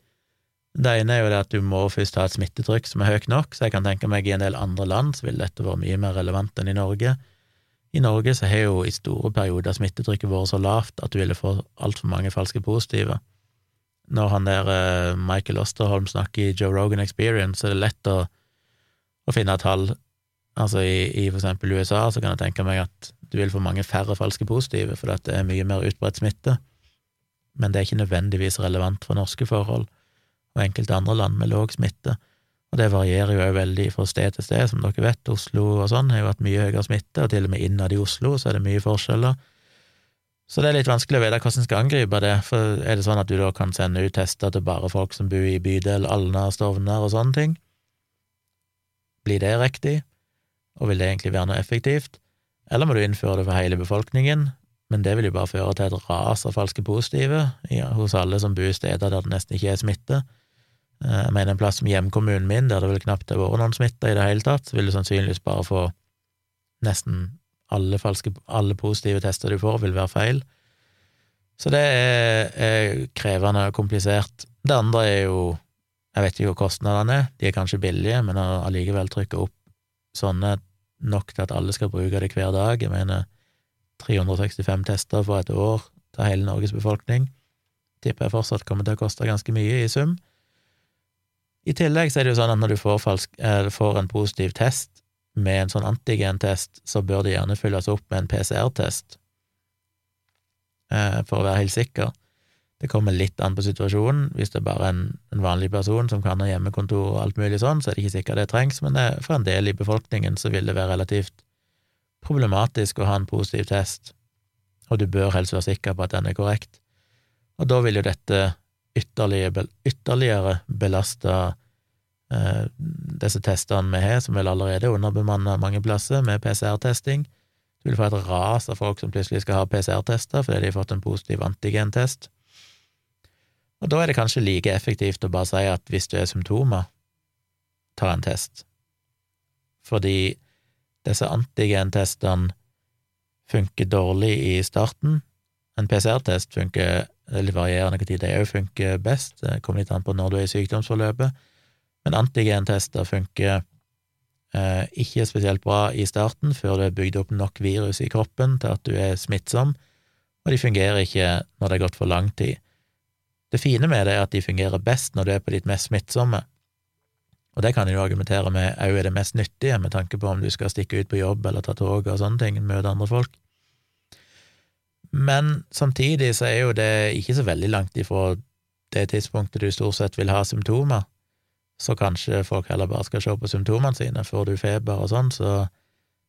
Det ene er jo det at du må først ha et smittetrykk som er høyt nok, så jeg kan tenke meg i en del andre land så vil dette være mye mer relevant enn i Norge. I Norge så har jo i store perioder smittetrykket vært så lavt at du ville få altfor mange falske positive. Når han der eh, Michael Osterholm snakker i Joe Rogan Experience, så er det lett å, å finne tall. Altså i, i for eksempel USA så kan jeg tenke meg at du vil få mange færre falske positive, fordi det er mye mer utbredt smitte. Men det er ikke nødvendigvis relevant for norske forhold og enkelte andre land med låg smitte. Og det varierer jo veldig fra sted til sted, som dere vet. Oslo og sånn har jo hatt mye høyere smitte, og til og med innad i Oslo så er det mye forskjeller. Så det er litt vanskelig å vite hvordan en skal angripe det, for er det sånn at du da kan sende ut tester til bare folk som bor i bydel Alna, Stovner og sånne ting? Blir det riktig, og vil det egentlig være noe effektivt? Eller må du innføre det for hele befolkningen, men det vil jo bare føre til et ras av falske positive ja, hos alle som bor i steder der det nesten ikke er smitte. Eh, jeg mener en plass som hjemkommunen min, der det vel knapt har vært noen smitte i det hele tatt, vil du sannsynligvis bare få nesten alle, falske, alle positive tester du får, vil være feil. Så det er, er krevende og komplisert. Det andre er jo Jeg vet ikke hvor kostnadene er, de er kanskje billige, men allikevel trykke opp sånne nok til at alle skal bruke det hver dag. Jeg mener 365 tester for et år til hele Norges befolkning. Tipper jeg fortsatt kommer til å koste ganske mye i sum. I tillegg så er det jo sånn at når du får, falsk, eh, får en positiv test med en sånn antigentest, så bør det gjerne fylles opp med en PCR-test eh, for å være helt sikker. Det kommer litt an på situasjonen. Hvis det er bare en, en vanlig person som kan ha hjemmekontor og alt mulig sånn, så er det ikke sikkert det trengs, men det, for en del i befolkningen så vil det være relativt problematisk å ha en positiv test, og du bør helst være sikker på at den er korrekt. Og da vil jo dette ytterligere, ytterligere belaste disse testene vi har, som vel allerede er underbemanna mange plasser med PCR-testing. Du vil få et ras av folk som plutselig skal ha PCR-tester fordi de har fått en positiv antigentest. Og da er det kanskje like effektivt å bare si at hvis du er symptomer, ta en test. Fordi disse antigentestene funker dårlig i starten. En PCR-test funker litt varierende når de òg funker best, det kommer litt an på når du er i sykdomsforløpet, men antigentester funker eh, ikke spesielt bra i starten, før du har bygd opp nok virus i kroppen til at du er smittsom, og de fungerer ikke når det har gått for lang tid. Det fine med det er at de fungerer best når du er på ditt mest smittsomme. Og det kan jeg jo argumentere med òg er det mest nyttige, med tanke på om du skal stikke ut på jobb eller ta tog og sånne ting, møte andre folk. Men samtidig så er jo det ikke så veldig langt ifra det tidspunktet du stort sett vil ha symptomer, så kanskje folk heller bare skal se på symptomene sine. Får du feber og sånn, så,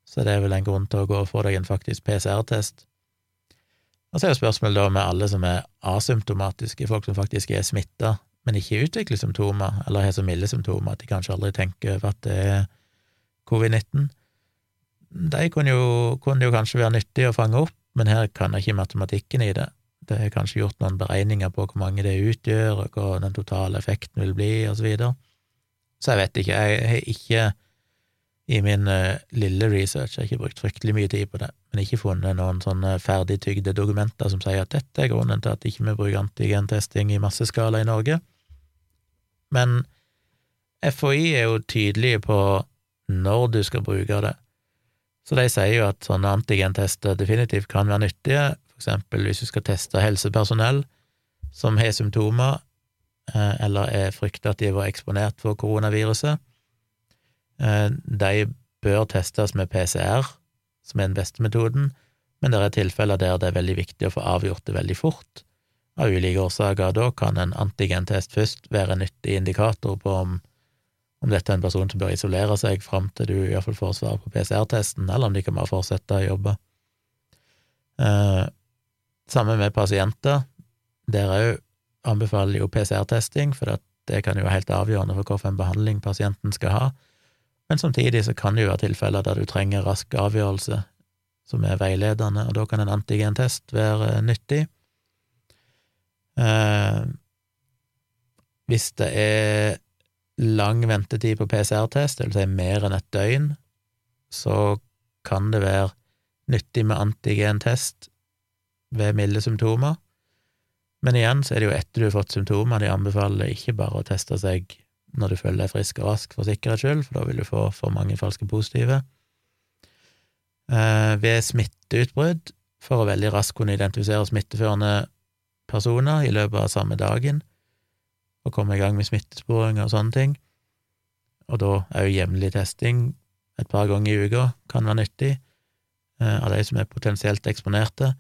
så det er vel en grunn til å gå og få deg en faktisk PCR-test. Og så er jo spørsmålet da med alle som er asymptomatiske, folk som faktisk er smitta, men ikke utvikler symptomer, eller har så milde symptomer at de kanskje aldri tenker over at det er covid-19. De kunne jo, kunne jo kanskje være nyttige å fange opp, men her kan jeg ikke matematikken i det. Det er kanskje gjort noen beregninger på hvor mange det utgjør, og hva den totale effekten vil bli, og så videre. Så jeg vet ikke. Jeg har ikke i min uh, lille research, jeg har ikke brukt fryktelig mye tid på det, men ikke funnet noen sånne ferdigtygde dokumenter som sier at dette er grunnen til at ikke vi bruker antigentesting i masseskala i Norge. Men FHI er jo tydelige på når du skal bruke det. Så de sier jo at sånne antigentester definitivt kan være nyttige, for eksempel hvis du skal teste helsepersonell som har symptomer, eller er frykta at de var eksponert for koronaviruset. Eh, de bør testes med PCR, som er den beste metoden, men det er tilfeller der det er veldig viktig å få avgjort det veldig fort, av ulike årsaker. Da kan en antigentest først være en nyttig indikator på om, om dette er en person som bør isolere seg fram til du iallfall får svar på PCR-testen, eller om de kan bare fortsette å jobbe. Eh, samme med pasienter. Der òg anbefaler jo PCR-testing, for det kan jo være helt avgjørende for hvilken behandling pasienten skal ha. Men samtidig så kan det jo være tilfeller der du trenger rask avgjørelse som er veiledende, og da kan en antigentest være nyttig. Eh, hvis det er lang ventetid på PCR-test, det vil si mer enn et døgn, så kan det være nyttig med antigentest ved milde symptomer. Men igjen så er det jo etter du har fått symptomer, de anbefaler ikke bare å teste seg når du føler deg frisk og rask for sikkerhets skyld, for da vil du få for mange falske positive. Eh, ved smitteutbrudd, for å veldig raskt kunne identifisere smitteførende personer i løpet av samme dagen, og komme i gang med smittesporing og sånne ting. Og da er jo jevnlig testing et par ganger i uka kan være nyttig eh, av de som er potensielt eksponerte.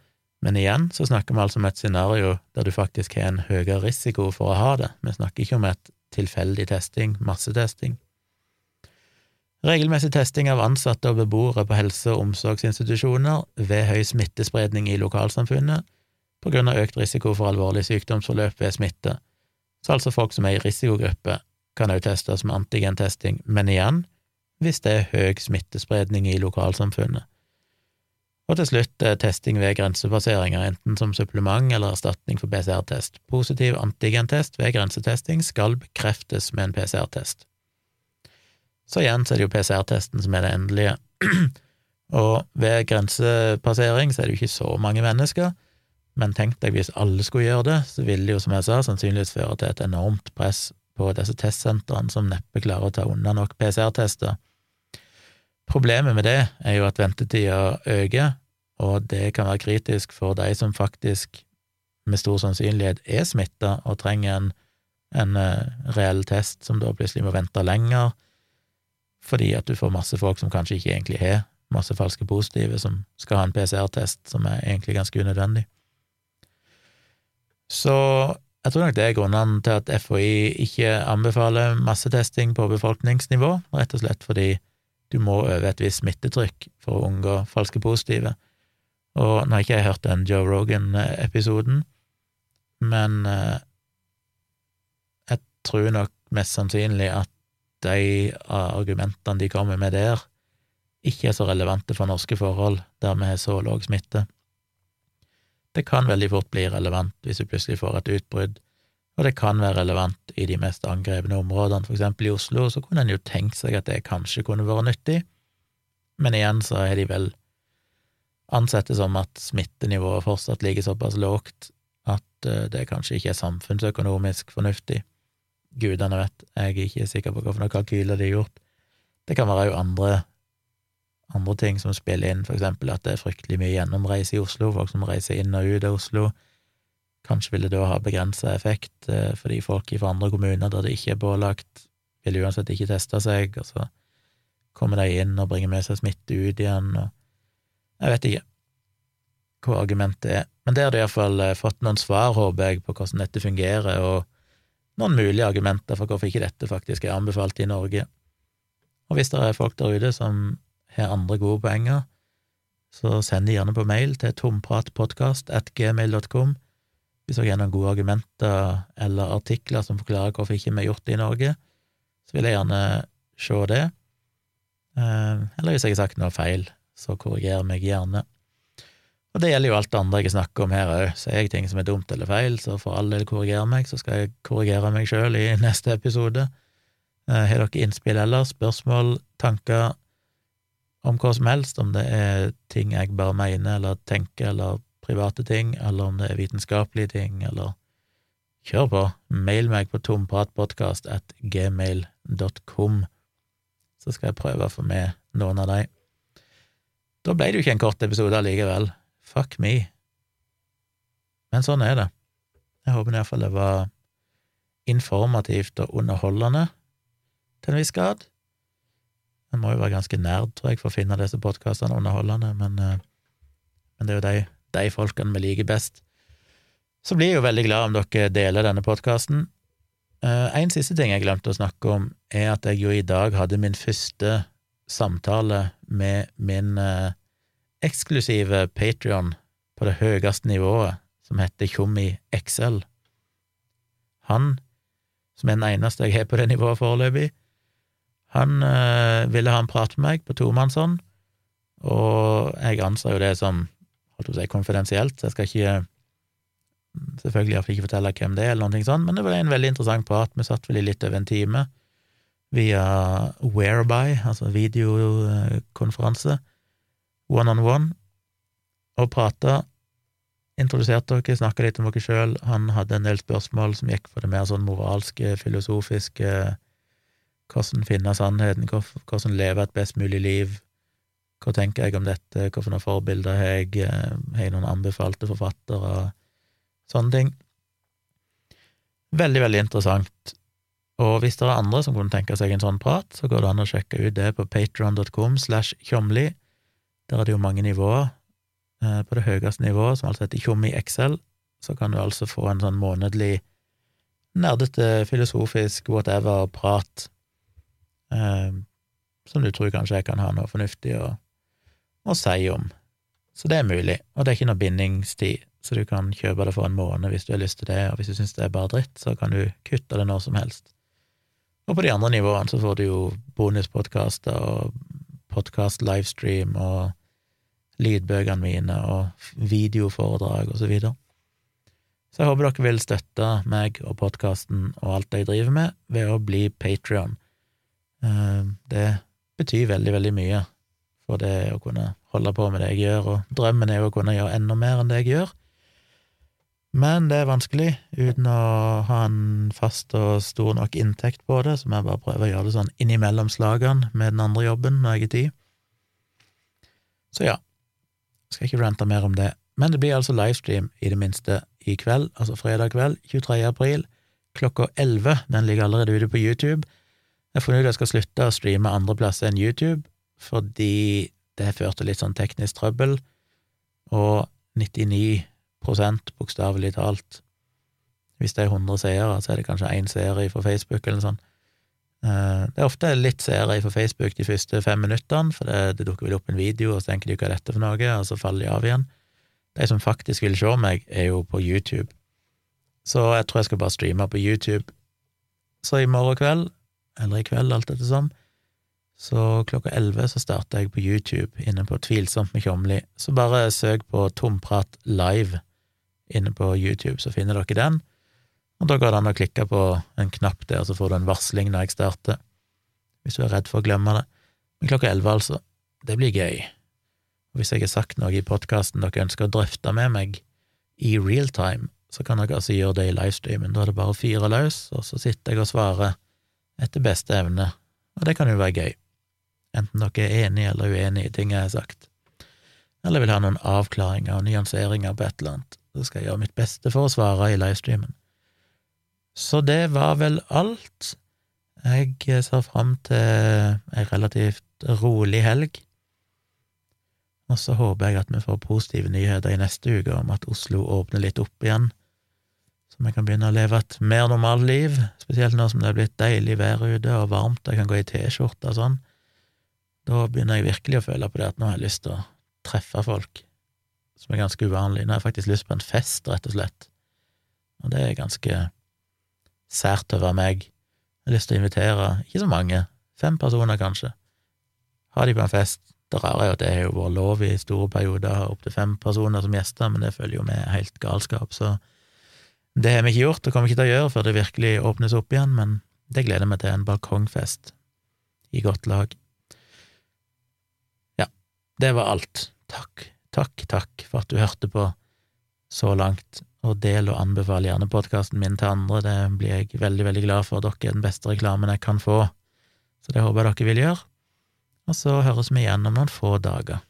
Men igjen så snakker vi altså om et scenario der du faktisk har en høyere risiko for å ha det. Vi snakker ikke om et tilfeldig testing, massetesting. Regelmessig testing av ansatte og beboere på helse- og omsorgsinstitusjoner ved høy smittespredning i lokalsamfunnet på grunn av økt risiko for alvorlig sykdomsforløp ved smitte. Så altså folk som er i risikogruppe, kan også testes med antigentesting, men igjen hvis det er høy smittespredning i lokalsamfunnet. Og til slutt eh, testing ved grensepasseringer, enten som supplement eller erstatning for PCR-test. Positiv antigentest ved grensetesting skal bekreftes med en PCR-test. Så igjen så er det jo PCR-testen som er det endelige. og ved grensepassering så er det jo ikke så mange mennesker, men tenk deg hvis alle skulle gjøre det, så ville det jo, som jeg sa, sannsynligvis føre til et enormt press på disse testsentrene som neppe klarer å ta unna nok PCR-tester. Problemet med det er jo at ventetida øker, og det kan være kritisk for de som faktisk med stor sannsynlighet er smitta og trenger en, en uh, reell test, som da plutselig må vente lenger, fordi at du får masse folk som kanskje ikke egentlig har masse falske positive, som skal ha en PCR-test som er egentlig ganske unødvendig. Så jeg tror nok det er grunnene til at FHI ikke anbefaler massetesting på befolkningsnivå, rett og slett fordi du må over et visst smittetrykk for å unngå falske positive. Og nå har ikke jeg hørt den Joe Rogan-episoden, men eh, jeg tror nok mest sannsynlig at de argumentene de kommer med der, ikke er så relevante for norske forhold, der vi har så lav smitte. Det kan veldig fort bli relevant hvis du plutselig får et utbrudd, og det kan være relevant i de mest angrepne områdene, for eksempel i Oslo, så kunne en jo tenkt seg at det kanskje kunne vært nyttig, men igjen så er de vel ansett det som at smittenivået fortsatt ligger såpass lågt at eh, det kanskje ikke er samfunnsøkonomisk fornuftig. Gudene vet, jeg er ikke sikker på hvilke kalkyler de har gjort. Det kan være jo andre andre ting som spiller inn, for eksempel at det er fryktelig mye gjennomreise i Oslo, folk som reiser inn og ut av Oslo. Kanskje vil det da ha begrensa effekt, eh, fordi folk fra andre kommuner der det ikke er pålagt, vil uansett ikke teste seg, og så kommer de inn og bringer med seg smitte ut igjen, og jeg vet ikke hva argumentet er. Men der har du iallfall eh, fått noen svar, håper jeg, på hvordan dette fungerer, og noen mulige argumenter for hvorfor ikke dette faktisk er anbefalt i Norge. Og hvis det er folk der ute som har andre gode poenger, så send de gjerne på mail til tompratpodkast.gmail.com hvis dere har noen gode argumenter eller artikler som forklarer hvorfor ikke vi har gjort det i Norge, så vil jeg gjerne se det. Eh, eller hvis jeg har sagt noe feil, så korriger meg gjerne. Og det gjelder jo alt det andre jeg snakker om her òg. Sier jeg ting som er dumt eller feil, så for all del korrigere meg, så skal jeg korrigere meg sjøl i neste episode. Eh, har dere innspill eller spørsmål, tanker, om hva som helst, om det er ting jeg bare mener eller tenker, eller private ting, eller om det er vitenskapelige ting, eller kjør på. Mail meg på tompratpodkast.gmail.com, at gmail.com, så skal jeg prøve å få med noen av de. Da ble det jo ikke en kort episode allikevel. Fuck me. Men sånn er det. Jeg håper iallfall det var informativt og underholdende til en viss grad. En må jo være ganske nerd, tror jeg, for å finne disse podkastene underholdende, men, eh, men, det er jo de, de folkene vi liker best. Så blir jeg jo veldig glad om dere deler denne podkasten. En siste ting jeg glemte å snakke om, er at jeg jo i dag hadde min første samtale med min eh, eksklusive Patrion på det høyeste nivået, som heter Tjommi XL. Han, som er den eneste jeg har på det nivået foreløpig, han øh, ville ha en prat med meg på tomannshånd, og jeg anser jo det som holdt å si konfidensielt, jeg skal ikke selvfølgelig iallfall ikke fortelle hvem det er, eller noe sånt, men det var en veldig interessant prat, vi satt vel i litt over en time via Whereby, altså videokonferanse, one on one, og prata, introduserte dere, snakka litt om dere sjøl, han hadde en del spørsmål som gikk for det mer sånn moralske, filosofiske, hvordan finne sannheten, hvordan leve et best mulig liv, hva tenker jeg om dette, hva for noen forbilder har jeg, har jeg noen anbefalte forfattere, sånne ting. Veldig, veldig interessant og hvis det er andre som kunne tenke seg en sånn prat, så går det an å sjekke ut det på patron.com slash tjomli. Der er det jo mange nivåer. Eh, på det høyeste nivået, som altså heter Tjommi XL, så kan du altså få en sånn månedlig nerdete, filosofisk, whatever, prat eh, som du tror kanskje jeg kan ha noe fornuftig å, å si om. Så det er mulig, og det er ikke noe bindingstid, så du kan kjøpe det for en måned hvis du har lyst til det, og hvis du syns det er bare dritt, så kan du kutte det når som helst. Og på de andre nivåene så får du jo bonuspodkaster og podkast-livestream og lydbøkene mine og videoforedrag og så videre. Så jeg håper dere vil støtte meg og podkasten og alt jeg driver med, ved å bli Patrion. Eh, det betyr veldig, veldig mye for det å kunne holde på med det jeg gjør, og drømmen er jo å kunne gjøre enda mer enn det jeg gjør. Men det er vanskelig uten å ha en fast og stor nok inntekt på det, så må jeg bare prøve å gjøre det sånn innimellom slagene med den andre jobben når jeg har tid. Så ja, skal ikke rante mer om det. Men det blir altså livestream, i det minste, i kveld, altså fredag kveld, 23. april, klokka 11. Den ligger allerede ute på YouTube. Jeg har funnet ut at jeg skal slutte å streame andre plasser enn YouTube, fordi det førte litt sånn teknisk trøbbel, og 99 bokstavelig talt. Hvis det er 100 seere, så er det kanskje én seer fra Facebook eller noe sånt. Eh, det er ofte litt seere fra Facebook de første fem minuttene, for det, det dukker vel opp en video, og så tenker de hva er dette for noe, og så faller de av igjen. De som faktisk vil se meg, er jo på YouTube. Så jeg tror jeg skal bare streame på YouTube. Så i morgen kveld, eller i kveld, alt etter som, så klokka elleve så starter jeg på YouTube inne på Tvilsomt med Tjomli. Så bare søk på Tomprat live inne på YouTube, så finner dere den. Og da går det an å klikke på en knapp der, så får du en varsling når jeg starter, hvis du er redd for å glemme det. Men klokka elleve, altså. Det blir gøy. Og hvis jeg har sagt noe i podkasten dere ønsker å drøfte med meg i real time, så kan dere altså gjøre det i livestreamen. Da er det bare å fyre løs, og så sitter jeg og svarer etter beste evne, og det kan jo være gøy. Enten dere er enige eller uenige i ting jeg har sagt, eller vil ha noen avklaringer og nyanseringer på et eller annet så skal jeg gjøre mitt beste for å svare i livestreamen. Så det var vel alt. Jeg ser fram til ei relativt rolig helg, og så håper jeg at vi får positive nyheter i neste uke om at Oslo åpner litt opp igjen, så vi kan begynne å leve et mer normalt liv, spesielt nå som det er blitt deilig vær ute og varmt, jeg kan gå i T-skjorte og sånn. Da begynner jeg virkelig å føle på det at nå har jeg lyst til å treffe folk som er ganske uvanlig. Nå har jeg faktisk lyst på en fest, rett og slett, og det er ganske sært over meg. Jeg har lyst til å invitere, ikke så mange, fem personer kanskje, ha de på en fest. Det rare er jo at det har jo vært lov i store perioder å ha opptil fem personer som gjester, men det følger jo med helt galskap, så det har vi ikke gjort, og kommer ikke til å gjøre før det virkelig åpnes opp igjen, men det gleder meg til, en balkongfest i godt lag. Det var alt. Takk Takk, takk for at du hørte på så langt, og del og anbefal gjerne podkasten min til andre, det blir jeg veldig, veldig glad for. Dere er den beste reklamen jeg kan få, så det håper jeg dere vil gjøre. Og så høres vi igjen om noen få dager.